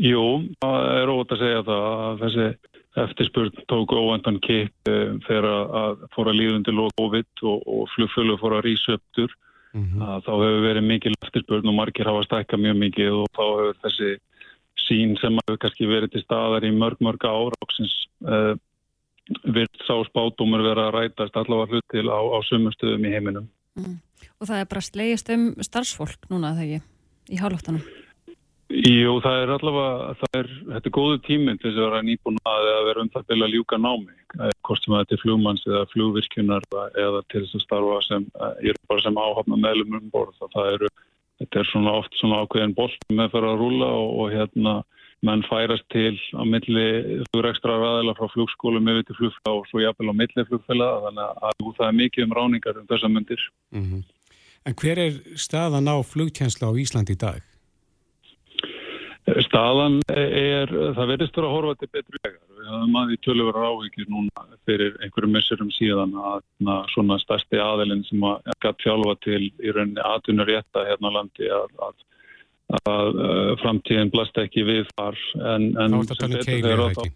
Jú, það er ótt að segja það að þessi eftirspurn tók óvendan kipp eh, þegar að fóra líðundi lóð COVID og, og flugfjölu fóra upptur mm -hmm. þá hefur verið mikil eftirspurn og margir hafa stækka mjög mikið og þá hefur þessi sín sem hefur kannski verið til staðar í mörg mörg ára áksins eh, virt sá spátumur vera að rætast allavega hlut til á, á sumustöðum í heiminum. Mm. Og það er bara slegist um starfsfólk núna þegar í hálóttanum? Jú, það er allavega, það er, þetta er góðu tíminn til þess að vera nýbúin að vera um það byrja að ljúka námi, hvort sem þetta er flugmanns eða flugvirkjunar eða til þess að starfa sem, ég er bara sem áhafna meðlum um borð, það eru, þetta er svona oft svona ákveðin bolt með fara að rúla og, og hérna menn færast til á milli flugurekstra ræðila frá flugskólum yfir til flugfélag og svo jafnvel á milli flugfélag, þannig að það er mikið um ráningar um þessa myndir. Mm -hmm. En hver er staðan á flugtjensla á Ísland í dag? Staðan er, það verðist vera að horfa til betri vegar. Við höfum að því tölur áhyggjur núna fyrir einhverjum messurum síðan að na, svona stærsti aðelinn sem að gætt fjálfa til í rauninni aðtunur rétta hérna á landi að, að, að, að framtíðin blast ekki við þar. En, en Þá er þetta talið keili eða ekki?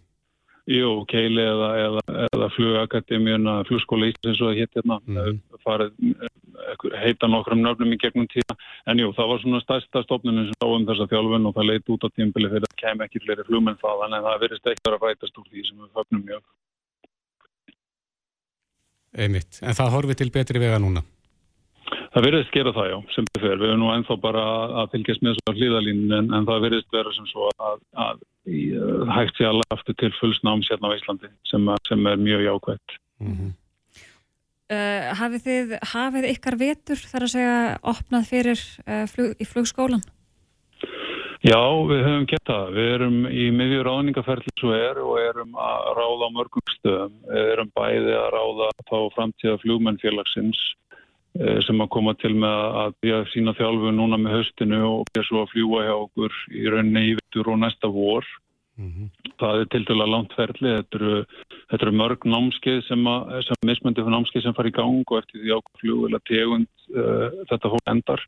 Jú, keili eða, eða, eða flugakademíuna, flugskóla Íslands og það hétt hérna, mm. farið heita nokkrum nöfnum í gegnum tíma en jú, það var svona stærsta stofnunum sem sáum þessa þjálfun og það leitt út á tímbili fyrir að kem ekki fleiri flugmenn þaðan en það verist ekkert að rætast úr því sem við fögnum mjög Einmitt, en það horfið til betri vega núna? Það verðist gera það já, sem við fyrir. Við erum nú ennþá bara að fylgjast með þessu hlýðalínu en, en það verðist vera sem svo að, að, að hægt sé alveg aftur til fullsnáms hérna á Íslandi sem, sem er mjög jákvægt. Mm -hmm. Uh, hafið þið hafið ykkar vetur þar að segja opnað fyrir uh, flug, í flugskólan? Já, við höfum gett það. Við erum í miðjur ráðningaferðli svo er og erum að ráða á mörgum stöðum. Við erum bæði að ráða þá framtíða flugmennfélagsins uh, sem að koma til með að við sína þjálfu núna með höstinu og svo að fljúa hjá okkur í rauninni í vettur og næsta vor. Mm -hmm. Það er til dæla langt ferli, þetta eru, þetta eru mörg námskeið sem, sem mismöndi fyrir námskeið sem fara í gang og eftir því ákveð fljú eða tegund uh, þetta fólk endar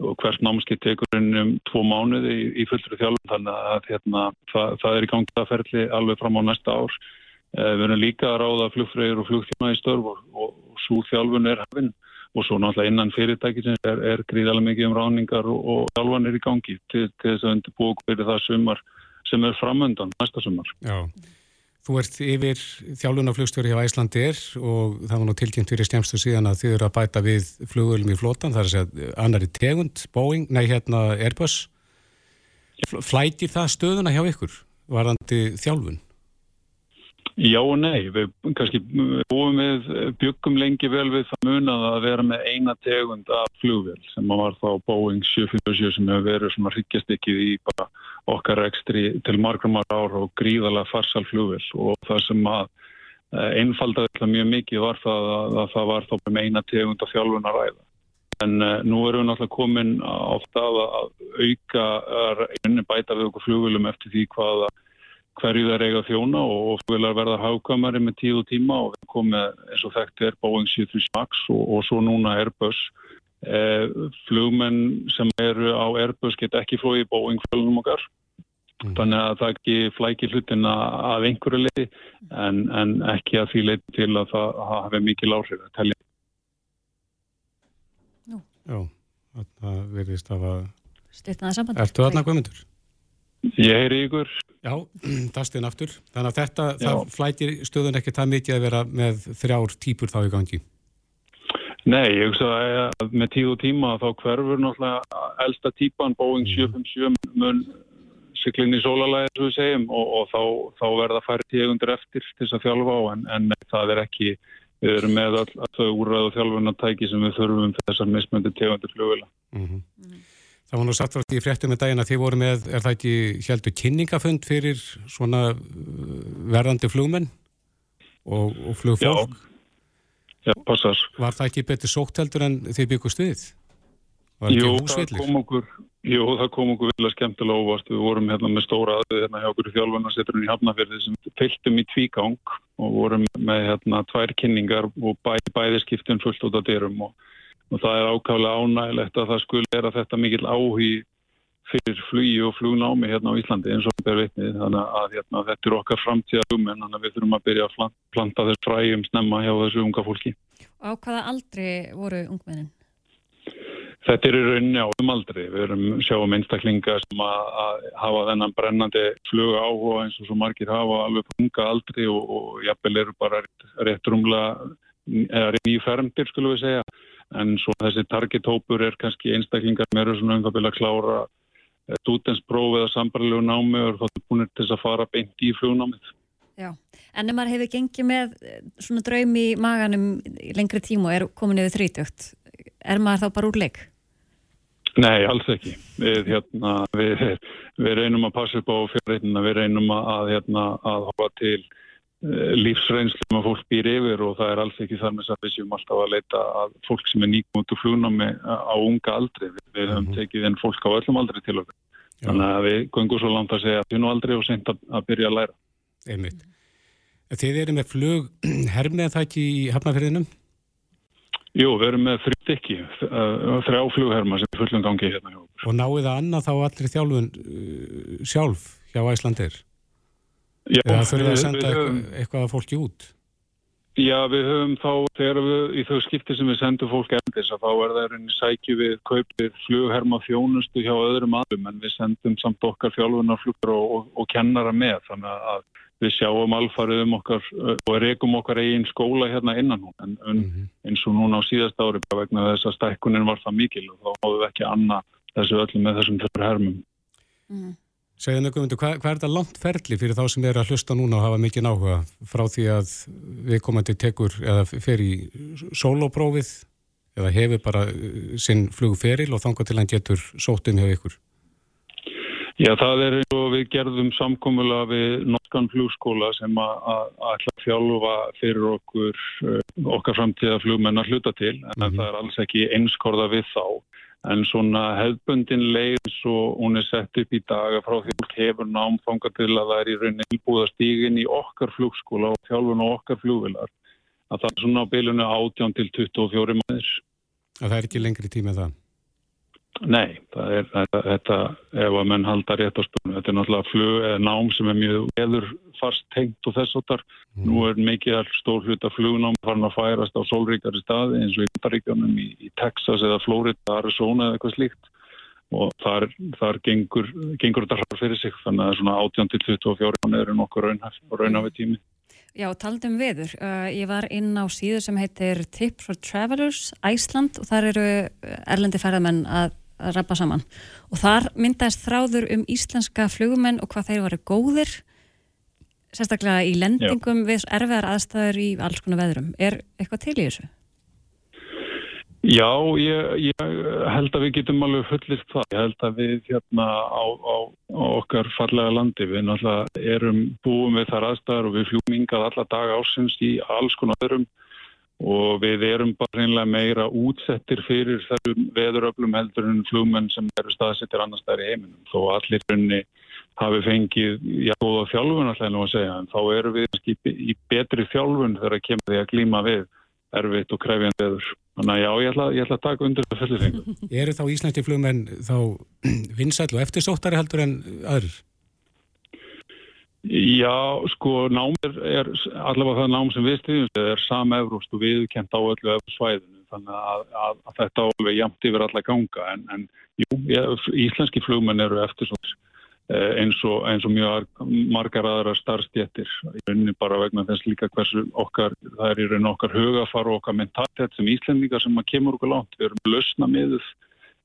og hvert námskeið tekur inn um tvo mánuði í, í fullri þjálfum þannig að hérna, það, það er í gang það ferli alveg fram á næsta ár. Uh, við erum líka að ráða flugfræðir og flugþjóna í störf og, og, og svo þjálfun er hafinn og svo náttúrulega innan fyrirtækisins er, er gríðarlega mikið um ráningar og, er í gangi til, til þess að undirbúið fyrir það sumar sem er framöndan næsta sumar. Já, Þú ert yfir þjálfunaflugstjóri hjá Æslandir og það var nú tilkynnt fyrir skemmstu síðan að þið eru að bæta við flugulum í flótan, það er að segja annari tegund, Boeing, nei hérna Airbus. Flætir það stöðuna hjá ykkur, varandi þjálfun? Já og nei, við kannski búum við byggum lengi vel við það munað að vera með eina tegund af flugvel sem var þá Boeing 747 sem hefur verið svona hryggjastikið í bara okkar ekstri til margra ára og gríðarlega farsal flugvel og það sem að eh, einfaldaði mjög mikið var það að, að það var þá með eina tegund af þjálfun að ræða. En nú erum við náttúrulega komin á það að auka, að bæta við okkur flugvelum eftir því hvaða hverju það er eiga þjóna og vilja verða hákamari með tíð og tíma og við komum með eins og þekkt er Boeing 737 Max og, og svo núna Airbus. Eh, flugmenn sem eru á Airbus get ekki flóið Boeing flugnum okkar. Mm. Þannig að það ekki flæki hlutina af einhverju leiði en, en ekki að því leiði til að það hafi mikið láhrif að tellja. Já, það verðist að. Ertu aðna guðmyndur? Ég heyri ykkur. Já, það stinn aftur. Þannig að þetta, Já. það flætir stöðun ekki það mikið að vera með þrjár típur þá í gangi? Nei, ég hugsa að með tíð og tíma þá hverfur náttúrulega elsta típan Boeing 757 mm. mun syklinni í sólalæði, svo við segjum, og, og þá, þá verða færi tíðundir eftir til þess að þjálfa á, en, en það er ekki, við erum með all, all þau úrræðu þjálfunartæki sem við þurfum þessar mismöndi tíðundir flugvila. Mm -hmm. Það var nú satt frá því fréttum með daginn að þið voru með, er það ekki heldur kynningafund fyrir svona uh, verðandi flugmenn og, og flugfólk? Já, já, passar. Var það ekki betur sókt heldur en þið byggust við? Jú það, okkur, jú, það kom okkur vilja skemmtilega óvast. Við vorum hérna með stóra aðeins hérna hjá okkur í þjálfunarsetturinn í Hafnafjörði sem fylgtum í tvígang og vorum með hérna tvær kynningar og bæ, bæði skiptum fullt út af dyrum og og það er ákvæmlega ánægilegt að það skul er að þetta mikil áhý fyrir flugi og flugnámi hérna á Íslandi eins og það er vitnið þannig að hérna, þetta er okkar framtíða um en þannig að við þurfum að byrja að planta þess fræjum snemma hjá þessu unga fólki. Á hvaða aldri voru ungmennin? Þetta er í rauninni á um aldri. Við erum sjáum einstaklinga sem að, að hafa þennan brennandi fluga áhuga eins og svo margir hafa alveg på unga aldri og, og jafnvel eru bara rétt rungla eða nýfermdir skulum við segja en svo þessi targethópur er kannski einstaklingar með eru svona umfabila að klára eh, stútenspróf eða sambarlegu námi og þá er búin til að fara beint í flugnámið. Já, en ef maður hefur gengið með eh, svona draum í maganum lengri tíma og er komin yfir þrítökt, er maður þá bara úr leik? Nei, alls ekki. Við, hérna, við, við reynum að passa upp á fjárreitina, við reynum að, hérna, að hafa til lífsreynslu að fólk býr yfir og það er alls ekki þar með þess að við séum alltaf að leita að fólk sem er nýgum út úr flugnámi á unga aldri. Við, höfum mm -hmm. tekið einn fólk á öllum aldri til okkur. Já. Þannig að við gungum svo langt að segja að við nú aldrei og sent að, byrja að læra. Einmitt. Þið eru með flug hermið það ekki í hafnafyrðinum? Jú, við erum með þrjútt ekki, þrjá flugherma sem fullum gangi hérna. Og náðu það annað þá allir þjálfun sjálf hjá Æslandir? Já, Eða þurfum við að senda við höfum, eitthvað að fólki út? Já, við höfum þá, þegar við, í þau skipti sem við sendum fólk endis, að þá er það einnig sækju við kaupið flugherma þjónustu hjá öðrum aðrum, en við sendum samt okkar fjálfunarflugur og, og, og kennara með, þannig að við sjáum alfarið um okkar og rekum okkar eigin skóla hérna innan hún, en, en mm -hmm. eins og núna á síðast ári, vegna þess að stækkunin var það mikil og þá háðum við ekki annað þessu öllum með þessum þurr hermum. Mm -hmm. Segðan ykkur, hvað, hvað er þetta langt ferli fyrir þá sem er að hlusta núna og hafa mikið náhuga frá því að við komandi tekur eða fer í sólóprófið eða hefur bara uh, sinn flugferil og þanga til hann getur sótum hjá ykkur? Já, það er eins og við gerðum samkómula við norskan flugskóla sem að fjálfa fyrir okkur uh, okkar framtíða flugmennar hluta til en mm -hmm. það er alls ekki einskorða við þá En svona hefðbundin leið svo hún er sett upp í daga frá því að hefur námfanga til að það er í rauninni íbúða stígin í okkar flugskóla og þjálfun og okkar flugvilar. Að það er svona á bylunu 18 til 24 maður. Það er ekki lengri tíma það? Nei, það er þetta, ef að menn halda rétt á spilinu, þetta er náttúrulega flug eða nám sem er mjög eður fast tengt og þess áttar. Mm. Nú er mikið stór hlut af flugnám farin að færast á sólríkari staði eins og í Ítaríkjónum í, í Texas eða Florida, Arizona eða eitthvað slíkt. og þar, þar gengur, gengur þetta hraður fyrir sig þannig að svona 18 til 24 mánuður er nokkur raunhafi tími. Já, taldum veður. Uh, ég var inn á síðu sem heitir Tips for Travelers Æsland og þar eru erlendi ferðamenn að, að rappa saman og þar myndaðist þráður um íslenska flugumenn og hvað þeir varu góðir sérstaklega í lendingum Já. við erfiðar aðstæður í alls konar veðrum. Er eitthvað til í þessu? Já, ég, ég held að við getum alveg fullist það. Ég held að við hérna á, á, á okkar fallega landi, við náttúrulega erum búin við þar aðstæðar og við fljúum yngað alla daga ásins í alls konar öðrum og við erum bara reynilega meira útsettir fyrir þessum veðuröflum heldur en fljómenn sem eru staðsettir annars þær í heiminum. Þó allir runni hafi fengið já, góða þjálfun alltaf nú að segja, en þá eru við í betri þjálfun þegar að kemur því að glíma við erfitt og krefjandi eður. Þannig að já, ég ætla, ég ætla að taka undir það föllir þengu. Eru þá íslenski flugmenn þá vinsæl og eftirsóttari heldur en aður? Já, sko, nám er, er allavega það nám sem við stiðjum, það er samefrúst og viðkent á öllu svæðinu, þannig að, að, að þetta alveg jamt yfir alla ganga, en, en jú, ég, íslenski flugmenn eru eftirsóttari. Eh, eins og, eins og mjög margar aðra starfstjættir í rauninni bara vegna þess líka hversu okkar, það er í rauninni okkar hugafar og okkar mentalitet sem íslendingar sem að kemur okkur langt, við erum lausna miðuð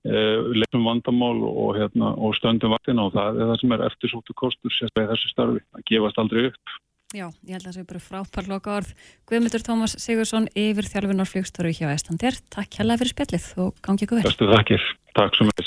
eh, leifum vandamál og, hérna, og stöndum vaktina og það er það sem er eftirsóttu kostur sérstaklega þessu starfi, það gefast aldrei upp. Já, ég held að það sé bara frábær loka orð Guðmyndur Tómas Sigursson yfir þjálfunar flugstóru hjá Estandir Takk hella fyrir spjallið og gangið guður Bestu takkir, takk svo mjög